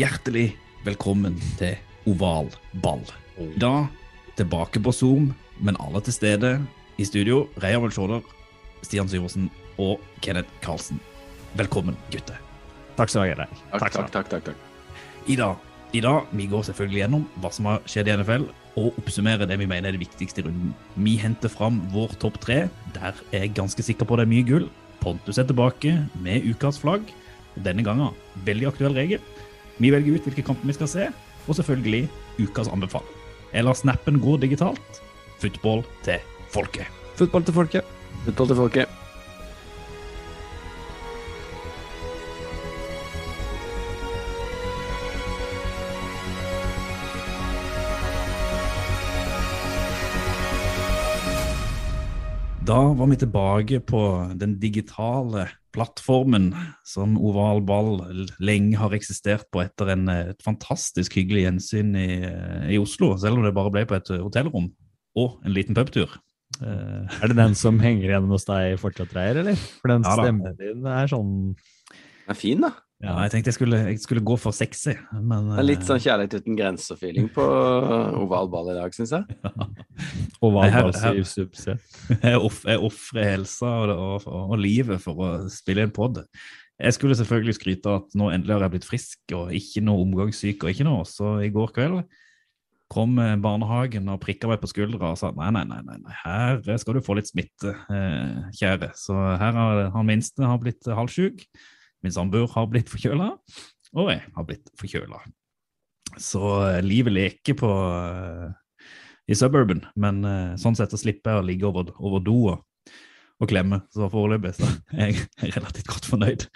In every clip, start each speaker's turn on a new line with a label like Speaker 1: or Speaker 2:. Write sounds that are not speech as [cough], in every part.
Speaker 1: Hjertelig velkommen til Oval ball. I dag tilbake på Zoom, men alle til stede. I studio Reia Welshorder, Stian Syversen og Kenneth Karlsen. Velkommen, gutter.
Speaker 2: Takk skal du ha.
Speaker 3: Takk, takk, takk, takk, takk.
Speaker 1: I dag, I dag vi går selvfølgelig gjennom hva som har skjedd i NFL, og oppsummerer det vi mener er det viktigste i runden. Vi henter fram vår topp tre. Der er jeg ganske sikker på det er mye gull. Pontus er tilbake med ukas flagg. Denne gangen veldig aktuell regel. Vi velger ut hvilke kamper vi skal se, og selvfølgelig ukas anbefaling. Jeg lar snappen gå digitalt. Football til folket.
Speaker 2: Football til folket.
Speaker 3: Football til folket.
Speaker 1: Da var vi tilbake på den digitale plattformen som Oval Ball lenge har eksistert på etter en, eh, et fantastisk hyggelig gjensyn i, i Oslo, selv om det bare ble på et hotellrom og en liten pubtur. Eh,
Speaker 2: Er det den som henger igjen hos deg fortsatt, Reier, eller? For den
Speaker 1: Ja
Speaker 2: stemmen din er sånn
Speaker 3: Den er fin, da.
Speaker 1: Ja, jeg tenkte jeg skulle, jeg skulle gå for sexy, men
Speaker 3: Det er litt sånn kjærlighet uten grenser-feeling på oval ball i dag, syns jeg. [laughs]
Speaker 2: oval
Speaker 1: Nei, her-
Speaker 2: ball
Speaker 1: sier
Speaker 2: i subse.
Speaker 1: Jeg ofrer helsa og, og, og, og livet for å spille en pod. Jeg skulle selvfølgelig skryte av at nå endelig har jeg blitt frisk og ikke noe omgangssyk og ikke noe. Så i går kveld kom eh, barnehagen og prikka meg på skuldra og sa nei, nei, nei, nei, nei, her skal du få litt smitte, eh, kjære. Så her har han minste har blitt halvsjuk, min samboer har blitt forkjøla, og jeg har blitt forkjøla. Så eh, livet leker på eh, i suburban, men eh, sånn sett så slipper jeg å ligge over, over do og, klemme. Så foreløpig så er jeg relativt godt fornøyd.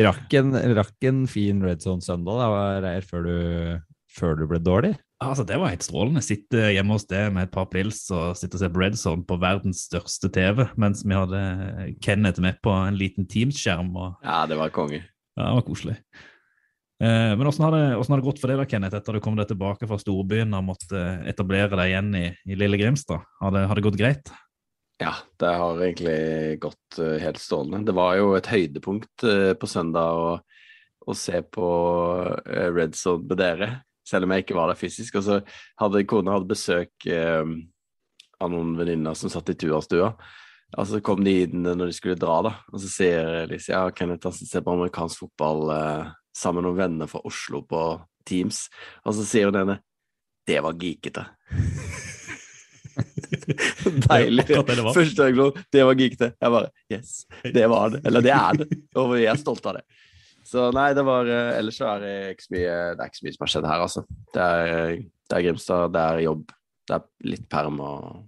Speaker 2: Rakk en fin red zone søndag da, Reir, før du, før du ble dårlig?
Speaker 1: Altså, Det var helt strålende. Sitte hjemme hos deg med et par pils og sitte og se på Red Zone på verdens største TV, mens vi hadde Kenneth med på en liten Teams-skjerm. og
Speaker 3: Ja, det var konge.
Speaker 1: ja, Det var koselig. Eh, men åssen har, har det gått for deg da, Kenneth, etter du kom deg tilbake fra storbyen og måtte etablere deg igjen i, i lille Grimstad? Har det, har det gått greit?
Speaker 3: Ja, det har egentlig gått eh, helt strålende. Det var jo et høydepunkt eh, på søndag å, å se på eh, Red Zone med dere, selv om jeg ikke var der fysisk. Og så hadde kona hadde besøk eh, av noen venninner som satt i turstua. Og så kom de inn når de skulle dra, da. Og så sier Lise ja, Kenneth han ser på amerikansk fotball eh, sammen med noen venner fra Oslo på Teams. Og så sier hun ene det var geekete. [laughs] Deilig.
Speaker 1: Det var.
Speaker 3: Første nå, det var geekete. Jeg bare Yes, det var det. Eller det er det. Og vi er stolte av det. Så nei, det var eh, Ellers så er det ikke så mye Det er ikke så mye som har skjedd her, altså. Det er, det er Grimstad, det er jobb, det er litt perm og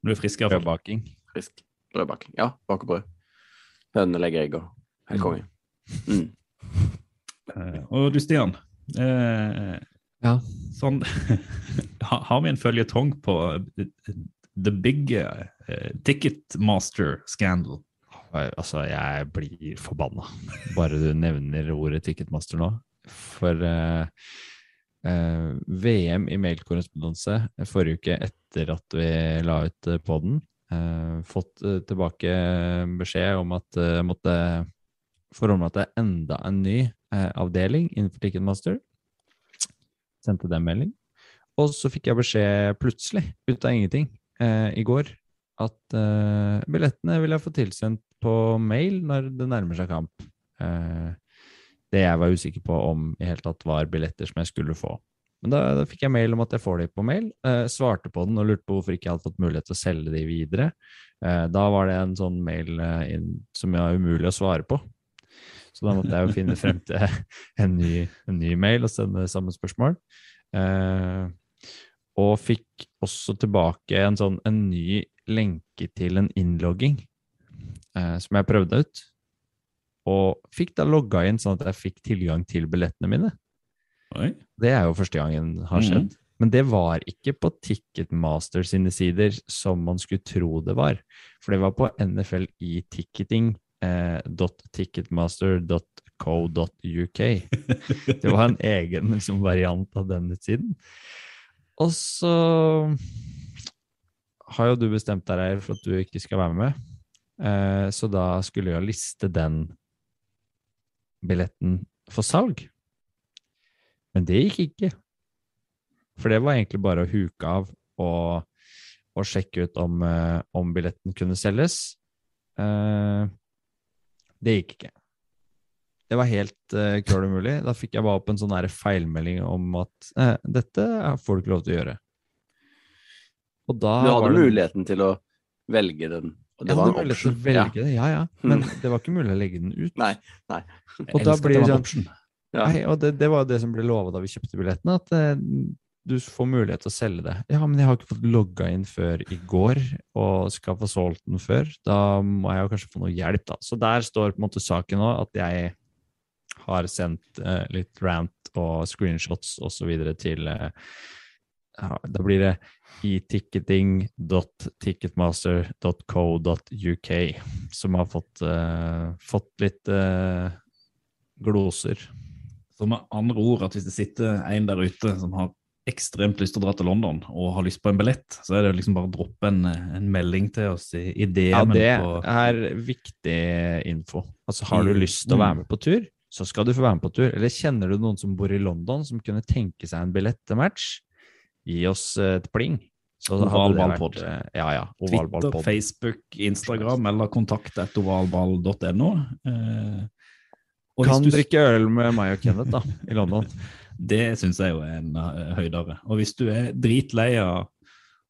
Speaker 1: Du er frisk, iallfall.
Speaker 2: Brødbaking.
Speaker 3: frisk brødbaking. Ja, bake brød. Hønene legger egg og helt konge. Mm.
Speaker 1: Uh, og du, Stian. Uh,
Speaker 2: Ja.
Speaker 1: Sånn [laughs] ha- Har vi en føljetong på The Big Ticket Ticketmaster Scandal?
Speaker 2: Altså, jeg blir forbanna bare du nevner ordet Ticketmaster nå. For uh, uh, VM i mailkorrespondanse forrige uke etter at vi la ut på den, eh, fått eh, tilbake beskjed om at jeg måtte forhåndlate enda en ny eh, avdeling innenfor Ticketmaster. Sendte den melding. Og så fikk jeg beskjed plutselig, ut av ingenting, eh, i går, at eh, billettene vil jeg få tilsendt på mail når det nærmer seg kamp. Eh, det jeg var usikker på om i hele tatt var billetter som jeg skulle få. Men da, da fikk jeg mail om at jeg får de på mail. Eh, svarte på den og lurte på hvorfor ikke jeg hadde fått mulighet til å selge de videre. Eh, da var det en sånn mail som var umulig å svare på. Så da måtte jeg jo finne frem til [laughs] en ny, en ny mail og sende samme spørsmål. Eh, og fikk også tilbake en sånn en ny lenke til en innlogging eh, som jeg prøvde ut. Og fikk da logga inn sånn at jeg fikk tilgang til billettene mine.
Speaker 1: Oi.
Speaker 2: Det er jo første gangen det har skjedd. Men det var ikke på Ticketmaster sine sider som man skulle tro det var. For det var på NFL i ticketing. Eh, .ticketmaster.co.uk. [laughs] Det var en egen liksom, variant av den siden. Og så har jo du bestemt deg for at du ikke skal være med. Eh, så da skulle jeg liste den billetten for salg. Men det gikk ikke. For det var egentlig bare å huke av og, og sjekke ut om, eh, om billetten kunne selges. Eh, det gikk ikke. Det var helt uh, klart umulig. Da fikk jeg bare opp en sånn feilmelding om at eh, dette får du ikke lov til å gjøre. Og da
Speaker 3: Du hadde
Speaker 2: det-
Speaker 3: muligheten til å velge den. Det var en option.
Speaker 2: å velge det, ja ja. [laughs] Men det var ikke mulig å legge den ut.
Speaker 3: Nei.
Speaker 2: Og da blir
Speaker 1: det
Speaker 2: sånn.
Speaker 3: Ja.
Speaker 2: Nei, og det, det var det som ble lovet da vi kjøpte billettene, at eh, du får mulighet til å selge det. Ja, men jeg har ikke fått logga inn før i går, og skal få solgt den før. Da må jeg jo kanskje få noe hjelp, da. Så der står på en måte saken nå, at jeg har sendt eh, litt rant og screenshots videre til eh, ja, Da blir det eticketing.ticketmaster.co.uk, som har fått, uh, fått litt uh, gloser.
Speaker 1: Så med andre ord at hvis det sitter en der ute som har ekstremt lyst til å dra til London og har lyst på en billett, så er det liksom bare å droppe en, en melding til oss i, i
Speaker 2: Ja, det
Speaker 1: på
Speaker 2: er viktig info. Altså, har du
Speaker 1: Mm.
Speaker 2: lyst til å være med på tur, så skal du få være med på tur. Eller kjenner du noen som bor i London som kunne tenke seg en billett til match? Gi oss eh, et pling. Så
Speaker 1: Ovalballpod.
Speaker 2: eh, Ja, oval
Speaker 1: Twitter. Facebook, Instagram eller kontakt ovalball.no. Eh,
Speaker 2: Kan
Speaker 1: du-
Speaker 2: drikke øl med meg og Kenneth, da, i London. [laughs]
Speaker 1: Det syns jeg jo er en uh, høydere. Og hvis du er dritlei av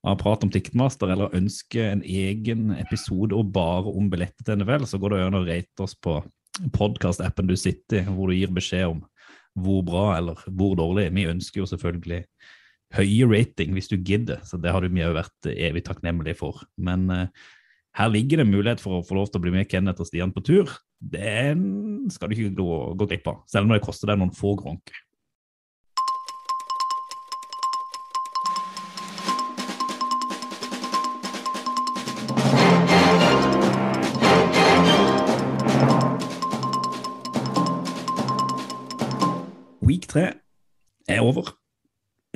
Speaker 1: av prat om Ticketmaster, eller ønsker en egen episode og bare om billetter til NFL, så går det an å rate oss på podkast-appen du sitter i, hvor du gir beskjed om hvor bra eller hvor dårlig. Vi ønsker jo selvfølgelig høye rating hvis du gidder, så det har du òg vært evig takknemlige for. Men eh, her ligger det mulighet for å få lov til å bli med Kenneth og Stian på tur. Den skal du ikke gå, gå glipp av, selv om det koster deg noen få gronk. Week 3 er over.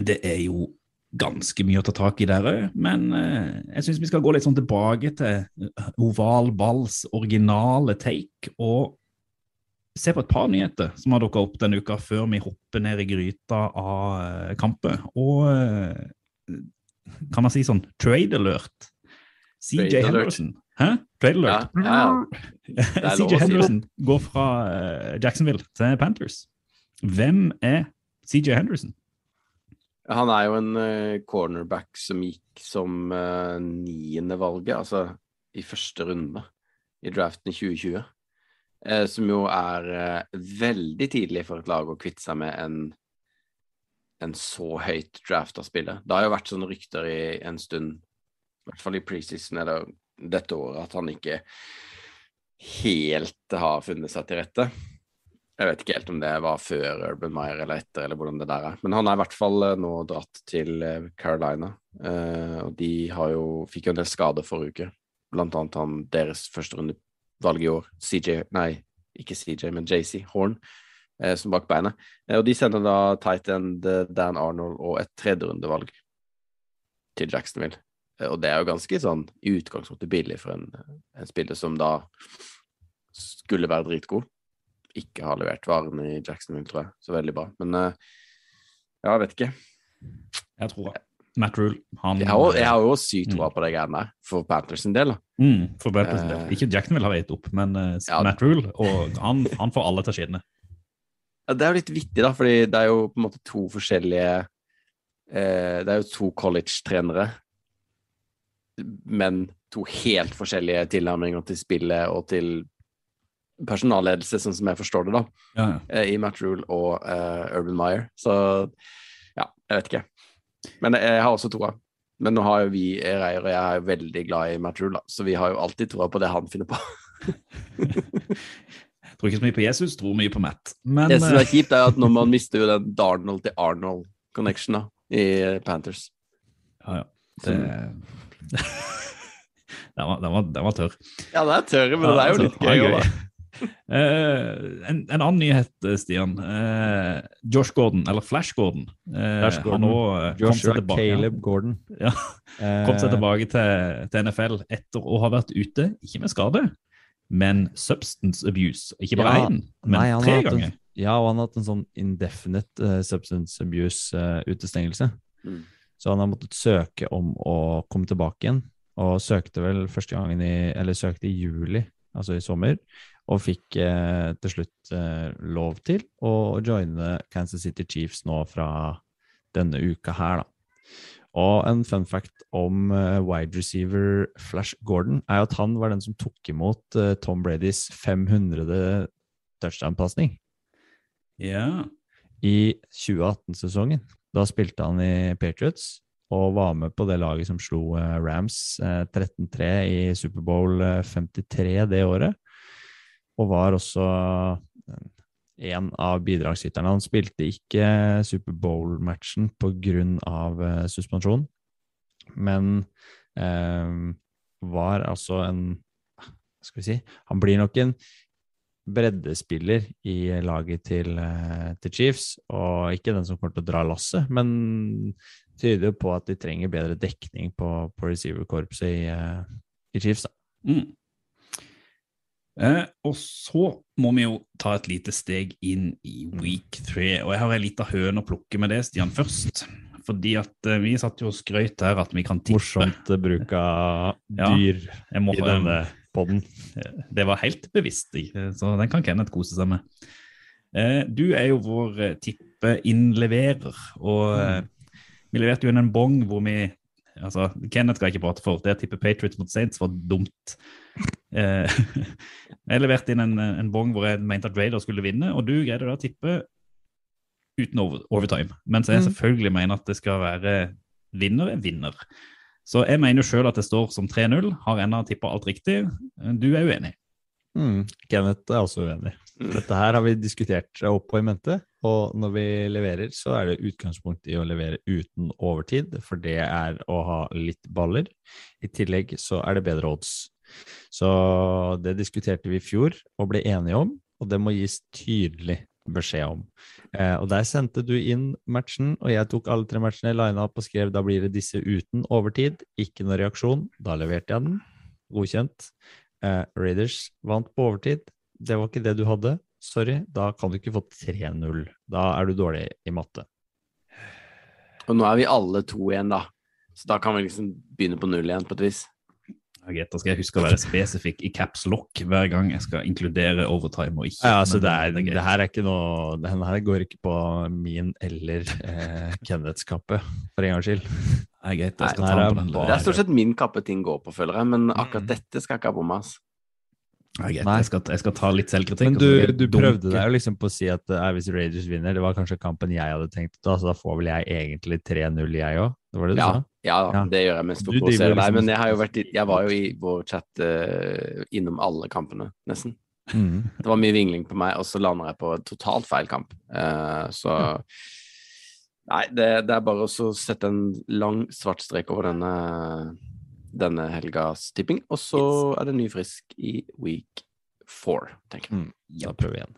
Speaker 1: Det er jo ganske mye å ta tak i der òg, men eh, jeg syns vi skal gå litt sånn tilbake til eh, oval balls originale take og se på et par nyheter som har dukka opp denne uka, før vi hopper ned i gryta av eh, kamper. Og kan man si sånn trade alert? CJ
Speaker 3: Trade alert.
Speaker 1: Henderson. Hæ? Trade alert?
Speaker 3: ja, ja. [laughs]
Speaker 1: CJ
Speaker 3: si.
Speaker 1: Henderson går fra Jacksonville til Panthers. Hvem er CJ Henderson?
Speaker 3: Han er jo en eh, cornerback som gikk som uh, niendevalget, altså i første runde i draften i 2020. eh, som jo er eh, veldig tidlig for et lag å kvitte seg med en, en så høyt drafta spiller. Det har jo vært sånne rykter i en stund, i hvert fall i preseason eller dette året, at han ikke helt har funnet seg til rette. Jeg vet ikke helt om det var før Urban Meyer eller etter, eller hvordan det der er. Men han er i hvert fall eh, nå dratt til eh, Carolina, eh, og de jo, fikk jo en del skader forrige uke. Blant annet han deres førsterundevalg i år, CJ, nei, ikke CJ, men JC Horn, som bak beinet. Og de sender da tight end Dan Arnold og et tredjerundevalg til Jacksonville. Og det er jo ganske sånn i utgangspunktet billig for en, en spiller som da skulle være dritgod ikke har levert varene i Jacksonville, tror jeg. Så veldig bra. Men eh, ja, jeg vet ikke.
Speaker 1: Jeg tror det. Matt Rule. Han,
Speaker 3: Jeg har, jo- sykt troa på de greiene der, for Panthers sin del.
Speaker 1: mm, for Panthers sin del.
Speaker 3: Eh.
Speaker 1: Ikke Jacksonville har gitt opp, men eh,
Speaker 3: Ja.
Speaker 1: Matt Rule. Og han, han får alle til å skinne.
Speaker 3: Ja, det er jo litt vittig, da, fordi det er jo på en måte to forskjellige eh, Det er jo to college-trenere, men to helt forskjellige tilnærminger til spillet og til personalledelse, sånn som jeg forstår det, da,
Speaker 1: Ja, ja.
Speaker 3: eh, i Matt Rule og uh, Urban Meyer. Så ja, jeg vet ikke. Men jeg har også troa. Men nå har jo vi Reier og jeg er jo veldig glad i Matt Rule, da, så vi har jo alltid troa på det han finner på.
Speaker 1: Jeg [laughs] tror ikke så mye på Jesus, tror mye på Matt. Men
Speaker 3: Det som
Speaker 1: eh,
Speaker 3: er kjipt, er at når man [laughs] mister jo den Darnold til Arnold-connection da, i Panthers.
Speaker 1: ja, ja. Det... [laughs] den, var, den, var, den var tørr.
Speaker 3: Ja, det er tørr, men det er jo litt gøy.
Speaker 1: det
Speaker 3: også, da.
Speaker 1: Eh, en, en annen nyhet, eh, Stian. Eh, Josh Gordon, eller Flash Gordon, eh,
Speaker 2: Flash
Speaker 1: har
Speaker 2: Gordon.
Speaker 1: nå eh,
Speaker 2: Joshua
Speaker 1: tilbake,
Speaker 2: Caleb Gordon.
Speaker 1: Ja. kom seg tilbake til, til NFL etter å ha vært ute, ikke med skade, men substance abuse. Ikke bare
Speaker 2: Ja,
Speaker 1: én, men
Speaker 2: nei,
Speaker 1: tre
Speaker 2: ganger. en-. Ja, og han har hatt en sånn indefinite uh, substance abuse-utestengelse.
Speaker 3: Mm.
Speaker 2: Så han har måttet søke om å komme tilbake igjen, og søkte vel første gangen i Eller søkte i juli, altså i sommer, og fikk eh, til slutt eh, lov til å joine Kansas City Chiefs nå fra denne uka her, da. Og en fun fact om eh, wide receiver Flash Gordon er at han var den som tok imot eh, Tom Bradys 500. touchdown-pasning
Speaker 1: Ja.
Speaker 2: i 2018-sesongen. Da spilte han i Patriots og var med på det laget som slo eh, Rams eh, 13-3 i Superbowl 53 det året. Og var også eh, en av bidragsyterne. Han spilte ikke Superbowl-matchen pga. Uh, suspensjon, men eh, var altså en skal vi si? Han blir nok en breddespiller i laget til, eh, til Chiefs, og ikke den som kommer til å dra lasset, men tyder jo på at de trenger bedre dekning på, på receiver-korpset i, eh, i Chiefs. Da.
Speaker 1: Mm. Eh, og så må vi jo ta et lite steg inn i week three. Og jeg har ei lita høne å plukke med det, Stian, først. Fordi at eh, vi satt jo og skrøt her at vi kan tippe.
Speaker 2: Morsomt eh, bruk av [laughs] dyr
Speaker 1: ja,
Speaker 2: i denne podden.
Speaker 1: Det var helt bevisst, ikke? så den kan Kenneth kose seg med. Eh, Du er jo vår eh, tippeinnleverer, og eh, vi leverte jo inn en bong hvor vi altså, Kenneth skal jeg ikke prate for, det å tippe Patriots mot Saints var dumt. Eh, [laughs] Jeg leverte inn en, en bong hvor jeg mente at Raider skulle vinne, og du greide da å tippe uten over, overtime. Mens jeg
Speaker 2: Mm.
Speaker 1: selvfølgelig mener at det skal være vinner er vinner. Så jeg mener jo sjøl at det står som 3-0, har ennå tippa alt riktig. Du er uenig?
Speaker 2: Mm, Kenneth er også uenig. Dette her har vi diskutert opp og i mente, og når vi leverer, så er det utgangspunkt i å levere uten overtid, for det er å ha litt baller. I tillegg så er det bedre odds. Så det diskuterte vi i fjor og ble enige om, og det må gis tydelig beskjed om. Eh, og der sendte du inn matchen, og jeg tok alle tre matchene, lina opp og skrev da blir det disse uten overtid. Ikke noe reaksjon. Da leverte jeg den. Godkjent. Eh, Raiders vant på overtid. Det var ikke det du hadde. Sorry, da kan du ikke få 3-0. Da er du dårlig i matte.
Speaker 3: Og nå er vi alle to igjen, da. Så da kan vi liksom begynne på null igjen, på et vis.
Speaker 1: Ja, greit, Da skal jeg huske å være spesifikk i caps lock hver gang jeg skal inkludere overtime og ikke.
Speaker 2: Ja, altså det, er, det her er ikke noe Den her går ikke på min eller eh, Kenneths kappe, for en gangs skyld.
Speaker 1: Det er greit, jeg skal
Speaker 2: Nei,
Speaker 1: ta den på den.
Speaker 2: bare-
Speaker 3: Det er stort sett min kappe ting går på, føler jeg, men akkurat dette skal jeg ikke ha på meg. ass.
Speaker 2: Nei.
Speaker 1: jeg, skal, jeg skal ta litt selvkritikk.
Speaker 2: Men du, du prøvde deg jo liksom på å si at eh, hvis Raiders vinner, det var kanskje kampen jeg hadde tenkt da, så da får vel jeg egentlig 3-0, jeg òg? Det var det du
Speaker 3: Ja,
Speaker 2: sa?
Speaker 3: ja,
Speaker 2: Ja.
Speaker 3: det gjør jeg mest for å provosere deg,
Speaker 2: liksom-
Speaker 3: men jeg, har jo vært, i- jeg var jo i vår chat uh, innom alle kampene, nesten.
Speaker 2: Mm.
Speaker 3: Det var mye vingling på meg, og så lander jeg på totalt feil kamp. Uh, så Nei, det, det er bare å sette en lang svart strek over denne, denne helgas tipping, og så er det ny frisk i week four, tenker jeg.
Speaker 2: Mm. Da prøver vi igjen.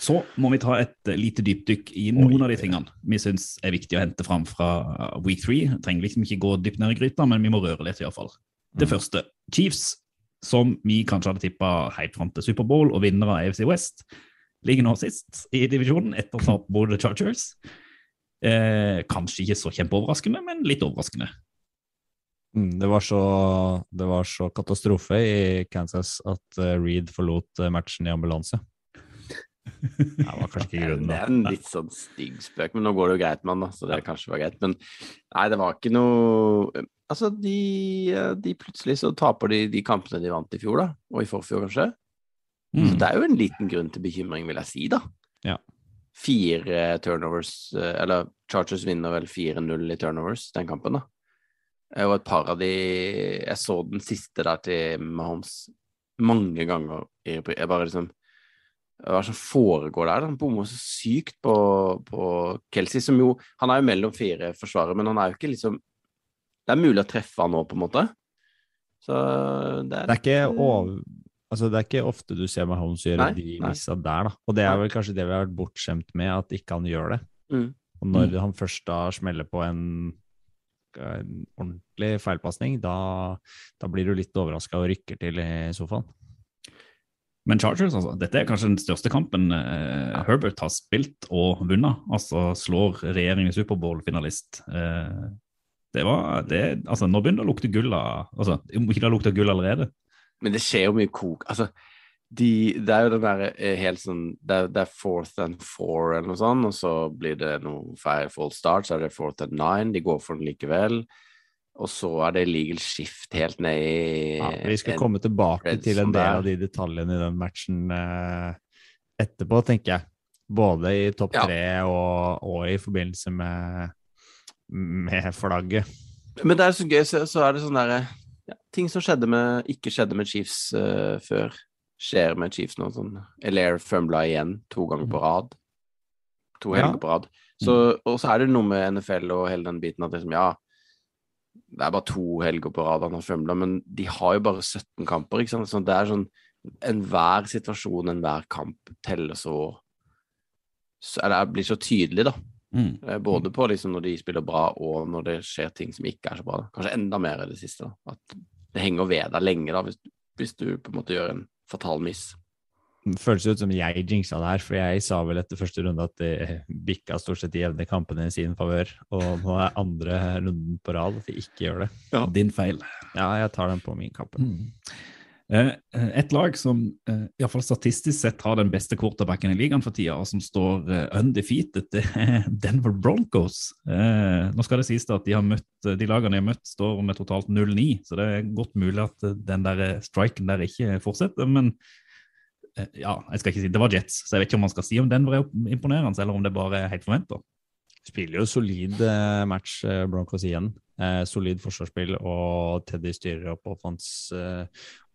Speaker 1: Så må vi ta et eh, lite dypdykk i noen av de tingene vi syns er viktig å hente fram fra week three. Trenger liksom ikke gå dypt ned i gryta, men vi må røre litt iallfall. Det
Speaker 2: Mm.
Speaker 1: første, Chiefs, som vi kanskje hadde tippa helt fram til Superbowl og vinner av AFC West, ligger nå sist i divisjonen etter tap mot Chargers. Eh, kanskje ikke så kjempeoverraskende, men litt overraskende.
Speaker 2: Mm, det, var så, det var så katastrofe i Kansas at eh, Reed forlot eh, matchen i ambulanse. [laughs] Det var kanskje ikke grunnen,
Speaker 3: Det er en litt sånn stygg spøk, men nå går det jo greit med han, da, så det kanskje var greit. Men nei, det var ikke noe Altså, de, de plutselig så taper de de kampene de vant i fjor, da, og i forfjor, kanskje. Så
Speaker 1: Mm.
Speaker 3: det er jo en liten grunn til bekymring, vil jeg si, da. fire turnovers eh, Eller Chargers vinner vel 4-0 i turnovers den kampen, da. Eh, Og et par av de Jeg så den siste der til Mahomes mange ganger i Jeg bare liksom Hva er det som foregår der? Han bommer så sykt på, på Kelsey, som jo Han er jo mellom fire forsvarere, men han er jo ikke liksom Det er mulig å treffe han nå, på en måte. Så det er
Speaker 2: Det er ikke over... Altså, det er ikke ofte du ser Mahomes gjøre
Speaker 3: Nei,
Speaker 2: de missa der, da. Og det er vel kanskje det vi har vært bortskjemt med, at ikke han gjør det.
Speaker 3: Mm.
Speaker 2: Og når han først da smeller på en, en ordentlig feilpasning, da, da blir du litt overraska og rykker til i sofaen.
Speaker 1: Men Chargers, altså. Dette er kanskje den største kampen eh, Herbert har spilt og vunnet. Altså slår regjeringen Superbowl-finalist. Eh, det var det, Altså, nå begynner det å lukte gull av Altså, om ikke det har lukta gull allerede.
Speaker 3: Men det skjer jo mye kok. Altså, de, det er jo den derre eh, helt sånn det er, det er fourth and four eller noe sånt, og så blir det noe false start, så er det fourth and nine. De går for den likevel. Og så er det legal shift helt ned i
Speaker 2: Ja, vi skal
Speaker 3: en-
Speaker 2: komme tilbake til en del av de detaljene i den matchen eh, etterpå, tenker jeg. Både i topp
Speaker 3: Ja.
Speaker 2: og, og i forbindelse med, med flagget.
Speaker 3: Men det er så gøy, så, så er det sånn derre ja, Ting som skjedde med, ikke skjedde med Chiefs uh, før, skjer med Chiefs nå. Sånn. Elair fømla igjen to ganger på rad. To
Speaker 2: Ja.
Speaker 3: helger på rad. Så, og så er det noe med NFL og hele den biten at liksom, ja Det er bare to helger på rad han har fømla, men de har jo bare 17 kamper, ikke sant. Så det er sånn Enhver situasjon, enhver kamp teller så, så Eller det blir så tydelig, da.
Speaker 1: Mm.
Speaker 3: Eh, Både på liksom når de spiller bra, og når det skjer ting som ikke er så bra. Da. Kanskje enda mer i det siste. Da. At det henger ved deg lenge da, hvis, hvis du på en måte gjør en fatal miss.
Speaker 2: Det føles ut som jeg jinxa det her, for jeg sa vel etter første runde at det bikka stort sett de jevne kampene i sin favør, og nå er andre runden på rad at de ikke gjør det. Ja.
Speaker 1: Din feil.
Speaker 2: Ja, jeg tar den på min kappe.
Speaker 1: Mm. Eh, eh, et lag som eh, i fall statistisk sett har den beste quarterbacken i ligaen for tida, og som står undefeated, det er Denver Broncos. Nå skal det sies at de, møtt, de lagene de har møtt, står med totalt 0-9, så det er godt mulig at den der striken der ikke fortsetter. Men ja, jeg skal ikke si det var Jets, så jeg vet ikke om man skal si om Denver er imponerende, eller om det bare er helt forventa.
Speaker 2: Spiller jo solid match, Broncos igjen. Eh, solid forsvarsspill, og Teddy styrer opp offens, eh,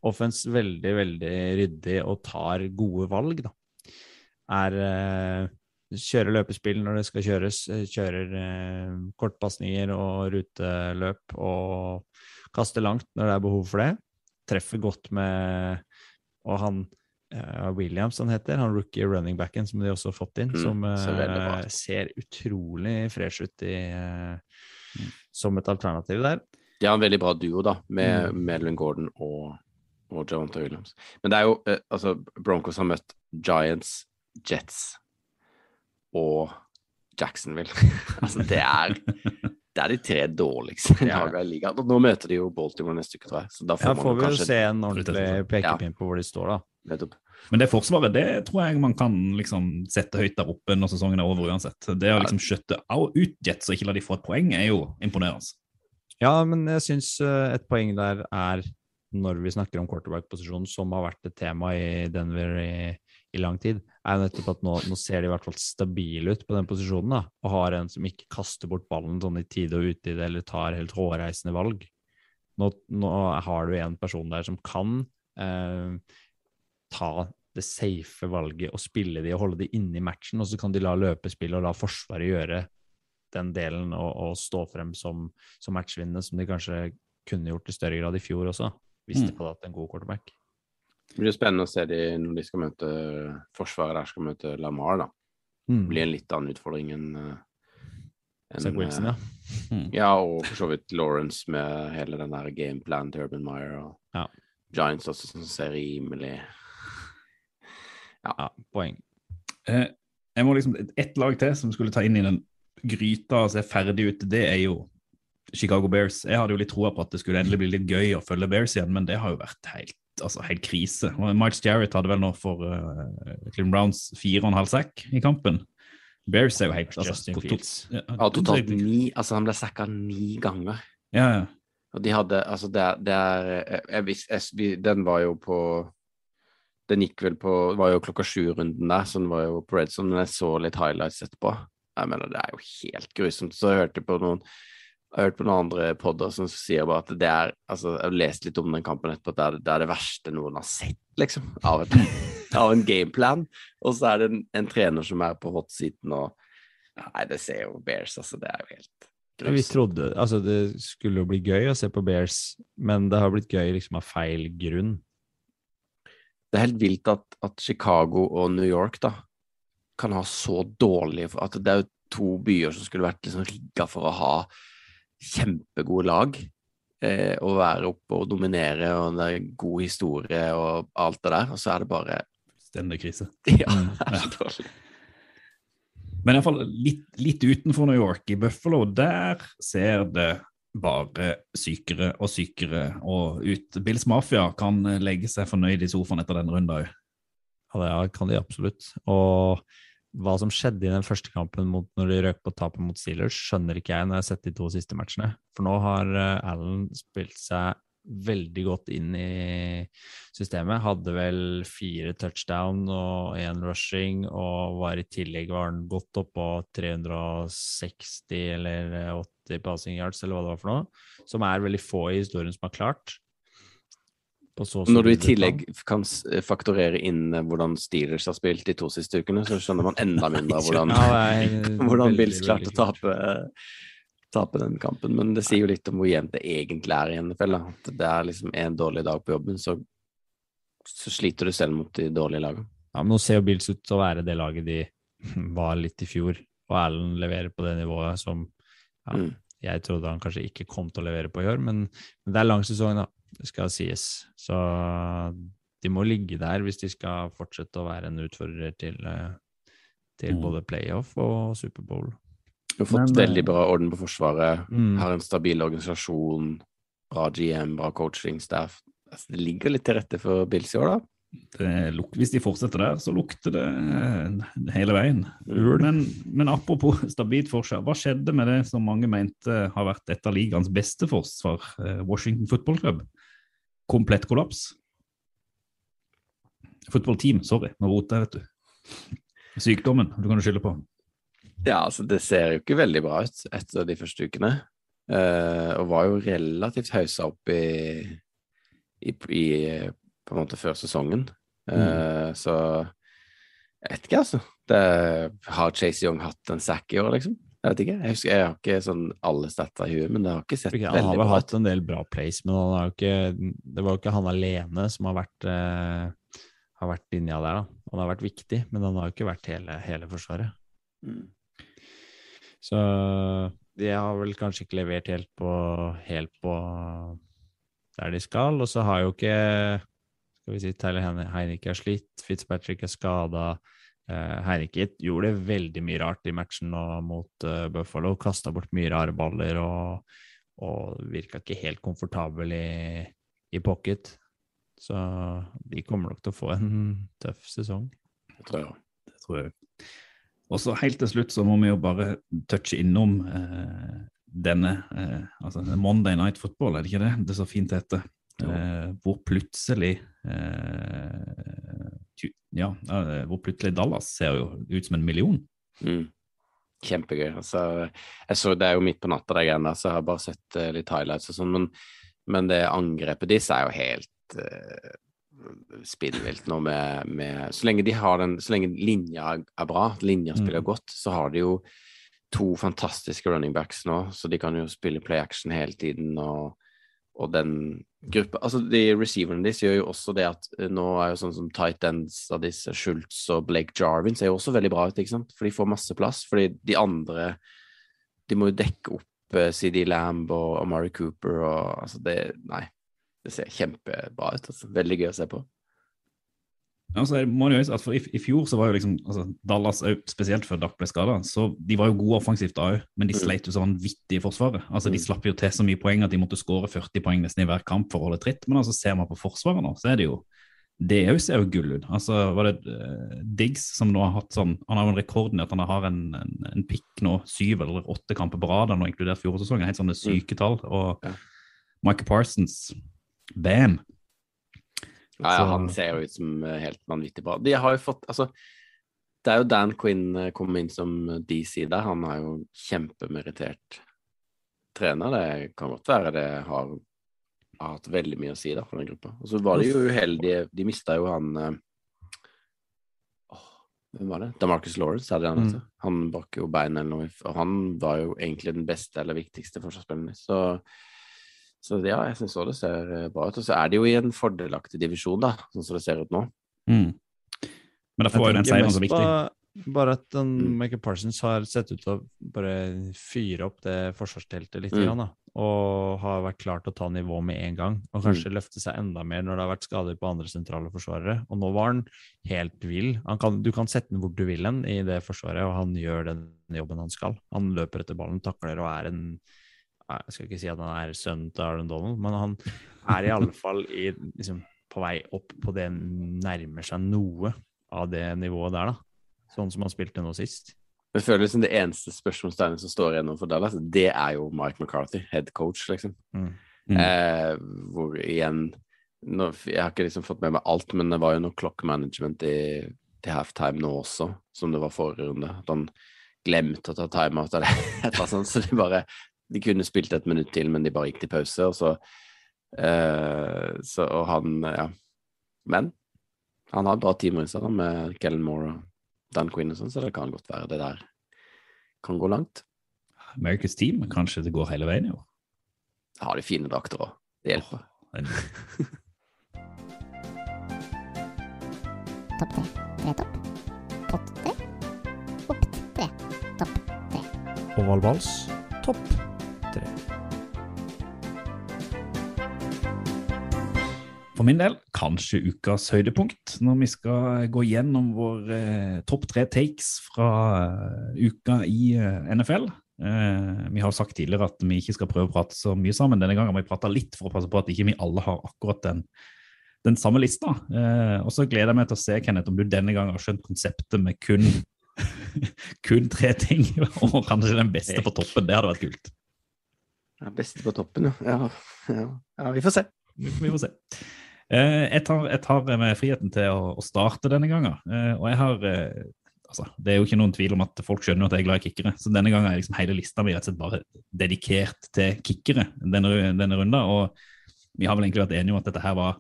Speaker 2: offens veldig, veldig ryddig og tar gode valg, da. Er eh, Kjører løpespill når det skal kjøres, eh, kjører eh, kortpasninger og ruteløp og kaster langt når det er behov for det. Treffer godt med Og han eh, Williams, han heter, han rookie running backen som de også har fått inn,
Speaker 3: Mm,
Speaker 2: som
Speaker 3: ser
Speaker 2: eh, ser utrolig fresh ut i, eh, som et alternativ der.
Speaker 3: De har en veldig bra duo, da, med
Speaker 2: Mm.
Speaker 3: Melvin Gordon og, og Javante Williams. Men det er jo eh, Altså, Broncos har møtt Giants, Jets og Jacksonville. [laughs] altså, det er Det er de tre dårligste lagene i ligaen. Og nå møter de jo Baltimore neste uke, tror jeg. Så da får
Speaker 2: Ja,
Speaker 3: man
Speaker 2: får vi
Speaker 3: kanskje
Speaker 2: se en ordentlig pekepinn på hvor de står, da.
Speaker 3: nettopp.
Speaker 1: Men det forsvaret det tror jeg man kan liksom sette høyt der oppe når sesongen er over uansett. Det å liksom skjøtte ut Jets og ikke la de få et poeng, er jo imponerende.
Speaker 2: Ja, men jeg syns eh, et poeng der er, når vi snakker om quarterback-posisjonen, som har vært et tema i Denver i, i lang tid, er jo nettopp at nå, nå ser de i hvert fall stabile ut på den posisjonen, da, og har en som ikke kaster bort ballen sånn i tide og utide, eller tar helt hårreisende valg. Nå, nå har du en person der som kan eh, ta det safe valget og spille de og holde de inne i matchen, og så kan de la løpespillet og la Forsvaret gjøre den delen og, og stå frem som, som matchvinnende, som de kanskje kunne gjort i større grad i fjor også, hvis de
Speaker 1: Mm.
Speaker 2: hadde hatt en god quarterback.
Speaker 3: Det blir spennende å se de når de skal møte Forsvaret der skal møte Lamar, da. Det blir en litt annen utfordring enn en, enn,
Speaker 2: Zach Wilson, ja.
Speaker 3: Mm. [laughs] Ja, og for så vidt Lawrence med hele den der gameplanen til Urban Meyer og
Speaker 2: Ja.
Speaker 3: Giants også, som ser rimelig [laughs]
Speaker 2: ja. Poeng.
Speaker 1: Eh, jeg må liksom, Ett lag til som skulle ta inn i den gryta og se ferdig ut, det er jo Chicago Bears. Jeg hadde jo litt troa på at det skulle endelig bli litt gøy å følge Bears igjen, men det har jo vært helt, altså, helt krise. Og Miles Jarrett hadde vel nå for uh, Cleveland Browns fire og en halv sekk i kampen. Bears er jo helt altså,
Speaker 2: Justin Fields.
Speaker 1: Ja,
Speaker 3: Ja, totalt ni Altså, han ble sacka ni ganger.
Speaker 1: Ja, ja.
Speaker 3: Og de hadde Altså, det det er jeg, jeg, jeg, Den var jo på Den gikk vel på Det var jo klokka sju-runden der, så den var jo på Red Zone, men jeg så litt highlights etterpå. Jeg mener, det er jo helt grusomt. Så jeg hørte på noen jeg har hørt på noen andre podder som sier bare at det er altså Jeg har lest litt om den kampen etterpå, at det er det, er det verste noen har sett, liksom, av, et, [laughs] av en gameplan. Og så er det en, en trener som er på hotseaten og Nei, det ser jo Bears, altså. Det er jo helt
Speaker 2: grøst. Vi trodde Altså, det skulle jo bli gøy å se på Bears, men det har blitt gøy liksom av feil grunn.
Speaker 3: Det er helt vilt at, at Chicago og New York da kan ha så dårlig At det er jo to byer som skulle vært liksom rigga for å ha kjempegode lag. Eh, å være oppe og dominere, og det er god historie og alt det der. Og så er det bare
Speaker 1: Stendig krise. [laughs]
Speaker 3: Ja,
Speaker 1: Mm,
Speaker 3: det er så dårlig.
Speaker 1: Men iallfall litt, litt utenfor New York, i Buffalo, der ser det bare sykere og sykere og ut. Bills Mafia kan legge seg fornøyd i sofaen etter den runden òg.
Speaker 2: Ja, det kan de absolutt. Og hva som skjedde i den første kampen mot, når de røk på tapet mot Steelers, skjønner ikke jeg når jeg har sett de to siste matchene. For nå har eh, Allen spilt seg veldig godt inn i systemet. Hadde vel fire touchdown og én rushing, og var i tillegg var han godt oppå 360 eller 80 passing yards, eller hva det var for noe. Som er veldig få i historien som har klart.
Speaker 3: Når du i tillegg kan s- faktorere inn eh, hvordan Steelers har spilt de to siste ukene, så skjønner man enda [laughs] mindre hvordan, [laughs] hvordan Bills klarte å tape, tape den kampen. Men det sier jo litt om hvor jevnt det egentlig er i NFL. Da. At det er liksom en dårlig dag på jobben, så, så sliter du selv mot de dårlige lagene.
Speaker 2: Ja, men nå ser jo Bills ut til å være det laget de [laughs] var litt i fjor, og Allen leverer på det nivået som ja,
Speaker 3: Mm.
Speaker 2: jeg trodde han kanskje ikke kom til å levere på i år, men, men det er lang sesong, da. Det skal sies. Så de må ligge der hvis de skal fortsette å være en utfordrer til, eh, til
Speaker 1: Mm.
Speaker 2: både playoff og Superbowl.
Speaker 3: Du har fått
Speaker 1: Men, eh,
Speaker 3: veldig bra orden på Forsvaret,
Speaker 2: Mm.
Speaker 3: har en stabil organisasjon, bra GM, bra coaching staff. Altså, det ligger litt til rette for Bills i år, da.
Speaker 1: Det luk- Hvis de fortsetter der, så lukter det eh, hele veien. Men, men apropos [laughs] stabilt forsvar, hva skjedde med det som mange mente har vært et av ligaens beste forsvar, eh, Washington Football Club? Komplett kollaps. Football team, sorry, nå roter jeg, vet du. Sykdommen, du kan jo skylde på.
Speaker 3: Ja, altså det ser jo ikke veldig bra ut etter de første ukene. Eh, og var jo relativt haussa opp i, i, i på en måte før sesongen. Eh, Så jeg vet ikke, altså. Det, har Chase Young hatt en sack i år, liksom? Jeg vet ikke. Jeg, husker, jeg har ikke sånn alle stats i huet, men det har ikke sett
Speaker 2: Han har
Speaker 3: veldig
Speaker 2: vel
Speaker 3: bra
Speaker 2: hatt en del bra plays, men han har ikke, det var jo ikke han alene som har vært, uh, har vært linja der. da. Han har vært viktig, men han har jo ikke vært hele, hele Forsvaret.
Speaker 3: Mm.
Speaker 2: Så de har vel kanskje ikke levert helt på, helt på der de skal. Og så har jo ikke skal vi si, Tyler Heineke er slitt, Fitzpatrick er skada. Uh, gjorde veldig mye rart i matchen mot eh, Buffalo. Kasta bort mye rare baller og, og virka ikke helt komfortabel i, i pocket. Så de kommer nok til å få en tøff sesong.
Speaker 3: Det tror jeg.
Speaker 1: Det tror jeg. Og så helt til slutt så må vi jo bare touche innom eh, denne eh, altså Monday Night Football, er det ikke det? Det er så fint heter. Eh, hvor plutselig eh, Ja, eh, hvor plutselig Dallas ser jo ut som en million.
Speaker 3: Mm. Kjempegøy. Altså, jeg så Det er jo midt på natta, de greiene der, så jeg har bare sett uh, litt highlights og sånn, men, men det angrepet deres er jo helt uh, spinnvilt nå med, med Så lenge de har den Så lenge linja er bra, linja spiller
Speaker 2: Mm.
Speaker 3: godt, så har de jo to fantastiske running backs nå, så de kan jo spille play action hele tiden, og, og den gruppa Altså, de receiverne deres gjør jo også det at eh, nå er jo sånn som tight ends av disse Schultz og Blake Jarvin ser jo også veldig bra ut, ikke sant? For de får masse plass. Fordi de andre De må jo dekke opp eh, CD Lamb og Amari Cooper og altså det Nei. Det ser kjempebra ut. Altså. Veldig gøy å se på.
Speaker 1: Altså, jeg må jo at for i, I fjor så var jo liksom altså, Dallas, spesielt før Dak ble skada, så de var jo gode offensivt òg, men de
Speaker 3: Mm.
Speaker 1: sleit jo så vanvittig i forsvaret. Altså, De
Speaker 3: Mm.
Speaker 1: slapp jo til så mye poeng at de måtte skåre 40 poeng nesten i hver kamp for å holde tritt. Men altså, ser man på forsvaret nå, så er det jo Det òg ser jo gull ut. Altså, var det uh, Diggs som nå har hatt sånn Han har jo en rekord i at han har en, en, en pikk nå, syv eller åtte kamper på rad, nå inkludert fjorårssesongen. Helt sånne syke tall. Og
Speaker 3: Ja.
Speaker 1: Mike Parsons, bam!
Speaker 3: Ja, ja, han ser jo ut som eh, helt vanvittig bra. De har jo fått Altså, det er jo Dan Quinn eh, kom inn som DC der. Han er jo kjempemerittert trener. Det kan godt være det har, har hatt veldig mye å si da for den gruppa. Og så var de jo uheldige. De mista jo han eh, åh, Hvem var det? Damarcus Lawrence, hadde han
Speaker 2: Mm.
Speaker 3: altså. Han brakk jo beinet eller noe, og han var jo egentlig den beste eller viktigste forsvarsspilleren. Så så ja, jeg syns òg det ser eh, bra ut. Og så er de jo i en fordelaktig divisjon, da, sånn som det ser ut nå.
Speaker 1: Mm. Men derfor var jo den seieren så viktig.
Speaker 2: på Bare at den,
Speaker 3: Mm.
Speaker 2: Michael Parsons har sett ut til å bare fyre opp det forsvarsteltet litt,
Speaker 3: Mm.
Speaker 2: igjen, da, og har vært klar til å ta nivå med en gang. Og kanskje løfte seg enda mer når det har vært skader på andre sentrale forsvarere. Og nå var han helt vill. Han kan, du kan sette den hvor du vil hen i det forsvaret, og han gjør den jobben han skal. Han løper etter ballen, takler og er en Jeg skal ikke si at han er sønnen til Arlen Donald, men han er i alle fall i, liksom, på vei opp på det nærmer seg noe av det nivået der, da. Sånn som han spilte nå sist.
Speaker 3: Det føles som det eneste spørsmålstegnet som står igjennom for Dallas, det er jo Mike McCarthy, head coach, liksom.
Speaker 2: Mm.
Speaker 1: Mm.
Speaker 3: Eh, hvor igjen nå, Jeg har ikke liksom fått med meg alt, men det var jo noe clock management i, til halftime nå også, som det var forrige runde. At han glemte å ta timeout eller [laughs] et eller annet sånt, så det bare De kunne spilt et minutt til, men de bare gikk til pause, og så uh, så, Og han Ja. Men han har bra timer i seg da, med Kellen Moore og Dan Quinn og sånn, så det kan godt være det der kan gå langt.
Speaker 1: America's Team, kanskje det går hele veien i år.
Speaker 3: Har de fine drakter òg. Det hjelper.
Speaker 1: En- [laughs]
Speaker 4: Topp tre. Tre topp. Pott tre. Opp tre. Topp tre.
Speaker 2: Oval Vals, topp tre.
Speaker 1: For min del kanskje ukas høydepunkt, når vi skal gå gjennom vår eh, topp tre takes fra eh, uka i eh, NFL. Eh, vi har sagt tidligere at vi ikke skal prøve å prate så mye sammen. Denne gangen har vi prata litt for å passe på at ikke vi alle har akkurat den, den samme lista. Og så gleder jeg meg til å se, Kenneth, om du denne gangen har skjønt konseptet med kun, [laughs] kun tre ting, [laughs] og kanskje den beste på toppen. Det hadde vært kult.
Speaker 3: Ja, beste på toppen, ja. Ja, ja. ja vi får se.
Speaker 1: Vi vi får se. Eh, Jeg tar, jeg tar med friheten til å, å starte denne gangen. Eh, Og jeg har eh, altså, Det er jo ikke noen tvil om at folk skjønner at jeg er glad i kickere. Så denne gangen er liksom hele lista mi rett og slett bare dedikert til kickere denne, denne runden. Og vi har vel egentlig vært enige om at dette her var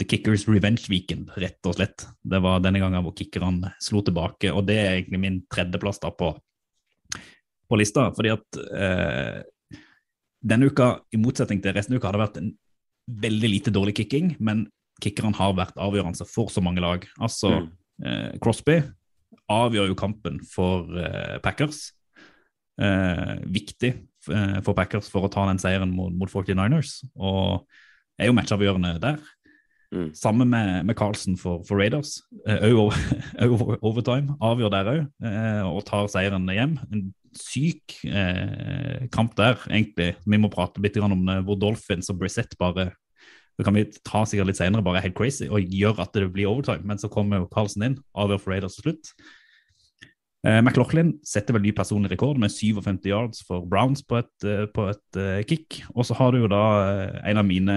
Speaker 1: The Kickers Revenge Weekend, rett og slett. Det var denne gangen hvor kickerne slo tilbake, og det er egentlig min tredjeplass da på, på lista. Fordi at eh, denne uka, i motsetning til resten av uka, har det vært en veldig lite dårlig kicking, men kickerne har vært avgjørende for så mange lag. Altså,
Speaker 3: Mm.
Speaker 1: eh, Crosby avgjør jo kampen for eh, Packers. Eh, viktig eh, for Packers for å ta den seieren mot, mot 49ers, og er jo matchavgjørende der.
Speaker 3: Mm.
Speaker 1: Sammen med, med Carlsen for, for Raiders. Òg over, over, overtime. Avgjør der òg, eh, og tar seieren hjem. En syk eh, kamp der, egentlig. Vi må prate litt om det, hvor Dolphins og Brissett bare Det kan vi ta sikkert litt senere, bare helt crazy, og gjør at det blir overtime. Men så kommer jo Carlsen inn, avgjør for Raiders til slutt. Eh, McLaughlin setter vel ny personlig rekord med 57 yards for Browns på et, eh, på et uh, kick. Og så har du jo da eh, en av mine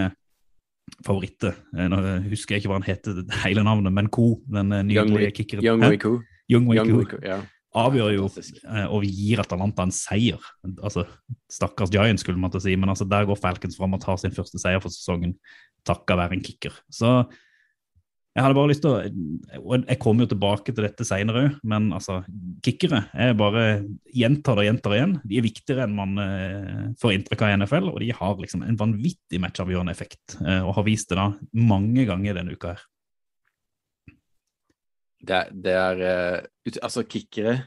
Speaker 1: favoritter. Eh, Nå husker jeg ikke hva han heter hele navnet, men Ko. Den
Speaker 3: nye
Speaker 1: kickeren.
Speaker 3: Young? Wiku.
Speaker 1: Young
Speaker 3: Wiku, ja.
Speaker 1: Avgjør jo eh, og gir Atalanta en seier. Altså, Stakkars Giants, skulle man til å si, men altså, der går Falcons fram og tar sin første seier for sesongen takket være en kicker. Så jeg hadde bare lyst til å og Jeg kommer jo tilbake til dette senere òg, men altså, kickere jeg bare gjentar det og gjentar igjen. De er viktigere enn man eh, får inntrykk av i NFL, og de har liksom en vanvittig matchavgjørende effekt, eh, og har vist det da mange ganger denne uka her.
Speaker 3: Det, er- det er eh, Altså, kickere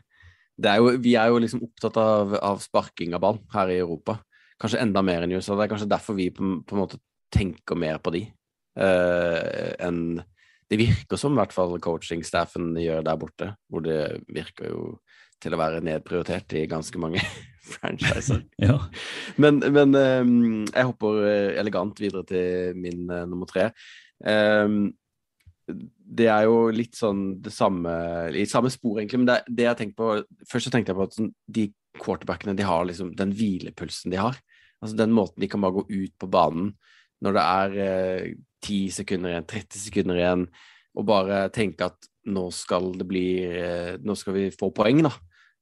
Speaker 3: det er jo, Vi er jo liksom opptatt av, av sparking av ball her i Europa. Kanskje enda mer enn i USA. Det er kanskje derfor vi på, på en måte tenker mer på de uh, enn Det virker som i hvert fall coaching-staffen gjør der borte, hvor det virker jo til å være nedprioritert i ganske mange [laughs] franchiser. [laughs]
Speaker 1: Ja.
Speaker 3: Men, men um, jeg hopper elegant videre til min uh, nummer tre. Ehm, det er jo litt sånn det samme i samme spor, egentlig. Men det, det jeg tenkte på Først så tenkte jeg på at sånn, de quarterbackene de har liksom den hvilepulsen de har. Altså Den måten de kan bare gå ut på banen når det er eh, 10 sekunder igjen, 30 sekunder igjen, og bare tenke at nå skal det bli eh, Nå skal vi få poeng, da.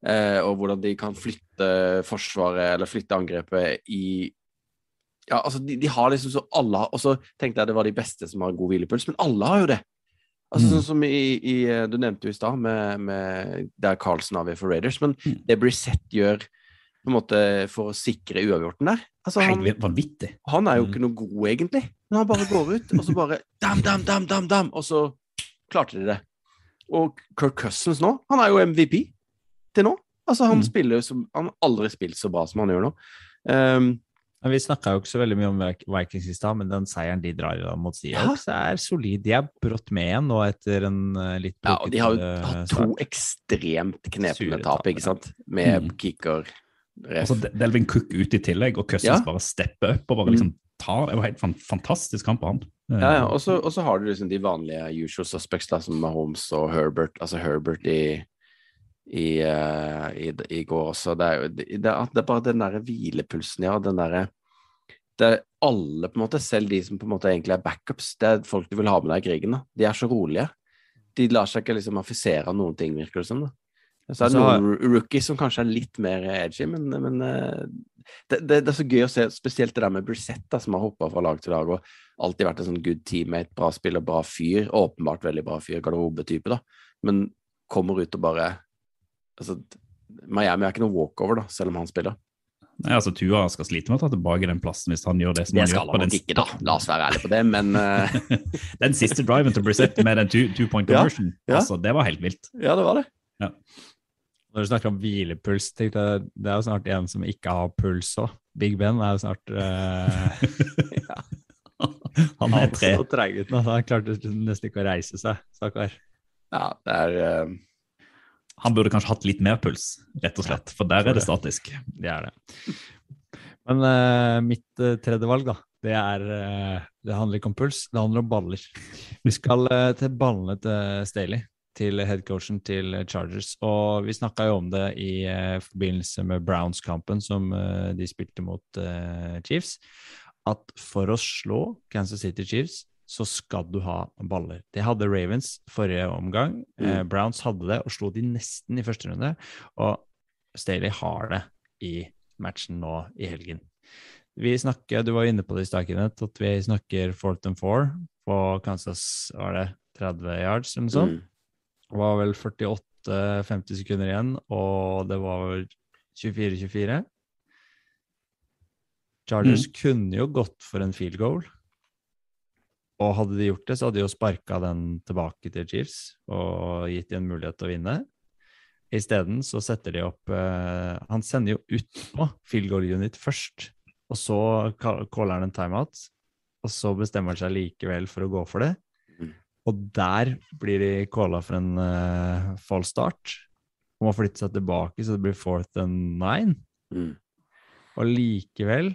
Speaker 3: Eh, og hvordan de kan flytte forsvaret eller flytte angrepet i Ja, altså, de, de har liksom så alle Og så tenkte jeg det var de beste som har god hvilepuls, men alle har jo det. Altså
Speaker 1: Mm.
Speaker 3: Sånn som i, i Du nevnte jo i stad, med, med der Carlsen avgjør for Raiders, men
Speaker 1: Mm.
Speaker 3: det Brissett gjør på en måte for å sikre uavgjorten der altså, han,
Speaker 1: vanvittig.
Speaker 3: han er jo
Speaker 2: Mm.
Speaker 3: ikke noe god, egentlig. Men han bare går ut, og så bare [laughs] dam, dam, dam, dam, dam, og så klarte de det. Og Kirk Cousins nå, han er jo MVP til nå. Altså, han
Speaker 1: Mm.
Speaker 3: spiller som Han har aldri spilt så bra som han gjør nå. Um,
Speaker 2: Vi snakka jo ikke så veldig mye om Vikings i stad, men den seieren de drar da mot Seahawks, er solid. De er brått med igjen nå etter en eh, litt
Speaker 3: ja, og de har jo
Speaker 2: brokete
Speaker 3: hatt
Speaker 2: start.
Speaker 3: to ekstremt knepne tap, ikke sant? Med
Speaker 1: Mm.
Speaker 3: kicker ref.
Speaker 1: Og så Delvin Cook ut i tillegg, og Cousins
Speaker 3: Ja.
Speaker 1: bare stepper opp og bare liksom tar Det var helt fantastisk kamp av han. Eh,
Speaker 3: Ja, ja. Og så og så har du liksom de vanlige usual suspects, da, som Mahomes og Herbert. Altså Herbert i i, eh, i, i går også. Det er det, det, er- bare den derre hvilepulsen, ja. Den derre Det er alle, på en måte, selv de som på en måte egentlig er backups, det er folk du vil ha med deg i krigen. da. De er så rolige. De lar seg ikke liksom affisere av noen ting, virker det som. da. Så er det noen rookies som kanskje er litt mer edgy, men, men eh, det, det, det er så gøy å se, spesielt det der med Brissetta, som har hoppa fra lag til lag og alltid vært en sånn good teammate, bra spiller, bra fyr. Åpenbart veldig bra fyr, garderobetype, da. Men kommer ut og bare Altså, Miami er ikke noe walkover, da, selv om han spiller.
Speaker 1: Nei, altså Tua skal slite med å ta tilbake den plassen hvis han gjør det som
Speaker 3: Det
Speaker 1: han gjør.
Speaker 3: Det
Speaker 1: på den
Speaker 3: nok ikke, da. La oss være ærlige på det, men uh... [laughs]
Speaker 1: Den siste driven til Brissett med den two, two point
Speaker 3: Ja,
Speaker 1: conversion,
Speaker 3: ja.
Speaker 1: altså, det var helt vilt.
Speaker 3: Ja, det var det.
Speaker 2: Når du snakker om hvilepuls, tenkte jeg det er jo snart en som ikke har puls òg. Big Ben er jo snart [laughs] uh... [laughs]
Speaker 1: Han er tre.
Speaker 2: så treget nå. Han klarte nesten ikke å reise seg, stakkar.
Speaker 3: Ja, det er eh,
Speaker 1: Han burde kanskje hatt litt mer puls, rett og slett, for der er det statisk.
Speaker 2: Det er det. Men uh, mitt uh, tredje valg, da, det er uh, Det handler ikke om puls, det handler om baller. Vi skal til ballene til Staley, til headcoachen til Chargers. Og vi snakka jo om det i forbindelse med Browns-kampen som de spilte mot Chiefs, at for å slå Kansas City Chiefs så skal du ha baller. Det hadde Ravens forrige omgang. Eh, Browns hadde det og slo de nesten i første runde. Og Staley har det i matchen nå i helgen. Vi snakker, Du var inne på det i stad, Kenneth, at vi snakker fourth and four på Kansas var det 30 yards eller noe sånt.
Speaker 3: mm.
Speaker 2: Det var vel 48-50 sekunder igjen, og det var vel 24-24. Chargers kunne jo gått for en field goal. Og hadde de gjort det, så hadde de jo sparka den tilbake til Chiefs og gitt dem en mulighet til å vinne. Isteden så setter de opp eh, Han sender jo ut på field goal unit først, og så caller han en timeout. Og så bestemmer han seg likevel for å gå for det.
Speaker 3: Mm.
Speaker 2: Og der blir de calla for en uh, false start. Og må flytte seg tilbake, så det blir fourth and nine.
Speaker 3: Mm.
Speaker 2: Og likevel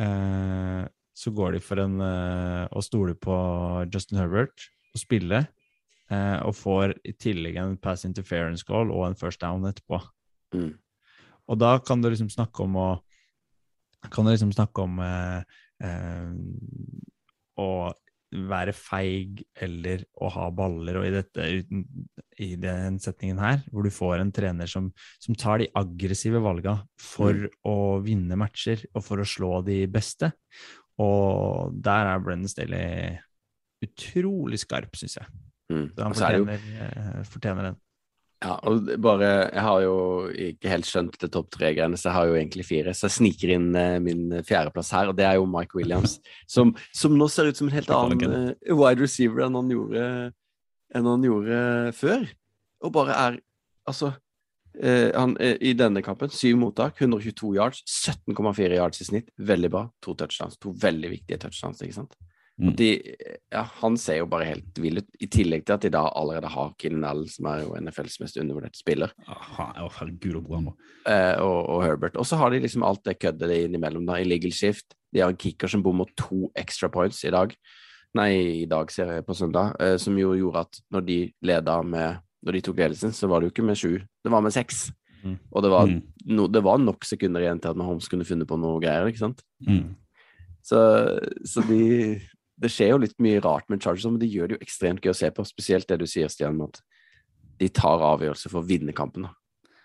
Speaker 2: eh, så går de for en uh, å stole på Justin Herbert og spille, uh, og får i tillegg en pass interference goal og en first down etterpå.
Speaker 3: Mm.
Speaker 2: Og da kan du liksom snakke om å Kan du liksom snakke om eh, å være feig eller å ha baller, og i, dette, i den setningen her, hvor du får en trener som, som tar de aggressive valga for å vinne matcher og for å slå de beste. Og der er Brennan Staley utrolig skarp, syns jeg.
Speaker 3: Mm.
Speaker 2: Så han
Speaker 3: fortjener, er jo
Speaker 2: fortjener, eh, den.
Speaker 3: Ja, og bare Jeg har jo ikke helt skjønt det topp tre-greiene, så jeg har jo egentlig fire. Så jeg sniker inn eh, min fjerdeplass her, og det er jo Mike Williams. [laughs] Som, som nå ser ut som en helt annen eh, wide receiver enn han gjorde, enn han gjorde før. Og bare er Altså han, eh, I denne kampen, syv mottak, 122 yards, 17,4 yards i snitt. Veldig bra. To touchdowns. To veldig viktige touchdowns, ikke sant?
Speaker 1: Mm.
Speaker 3: De, ja, han ser jo bare helt vill ut, i tillegg til at de da allerede har Keenan Allen, som er jo NFLs mest undervurderte spiller,
Speaker 1: Aha, å, herregud, hvor han var.
Speaker 3: eh, og, og Herbert. Og så har de liksom alt det køddet de innimellom, da, illegal shift. De har en kicker som bommer to extra points i dag, nei, i dag, ser jeg på søndag, eh, som jo gjorde at når de leda med Når de tok ledelsen, så var det jo ikke med sju, det var med seks.
Speaker 2: Mm.
Speaker 3: Og det var,
Speaker 1: Mm.
Speaker 3: no, det var nok sekunder igjen til at Mahomes kunne funnet på noe greier, ikke sant?
Speaker 1: Mm.
Speaker 3: Så, så de Det skjer jo litt mye rart med Chargers, men de gjør det jo ekstremt gøy å se på. Spesielt det du sier, Stian, at de tar avgjørelser for å vinne kampen.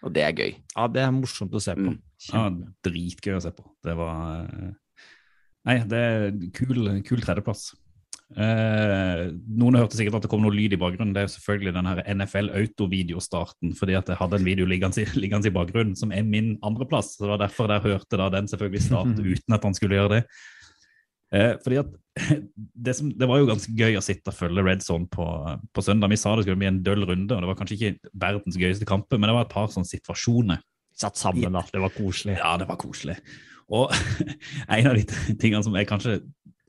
Speaker 3: Og det er gøy.
Speaker 2: Ja, det er morsomt å se på.
Speaker 3: Mm.
Speaker 1: Ja, dritgøy å se på. Det var eh, Nei, det er kul, kul tredjeplass. Eh, noen hørte sikkert at det kom noe lyd i bakgrunnen. Det er jo selvfølgelig den her NFL Auto-videostarten, fordi at jeg hadde en video liggende, i- [laughs] liggende i bakgrunnen, som er min andreplass. Så det var derfor jeg hørte da den selvfølgelig starte uten at han skulle gjøre det. Eh, fordi at [laughs] det, som, det var jo ganske gøy å sitte og følge Red Zone på, på søndag. Vi sa det skulle bli en døll runde, og det var kanskje ikke verdens gøyeste kamp, men det var et par sånne situasjoner
Speaker 2: Satt sammen, da. Det var koselig.
Speaker 1: ja, det var koselig. Og [laughs] en av de tingene som er kanskje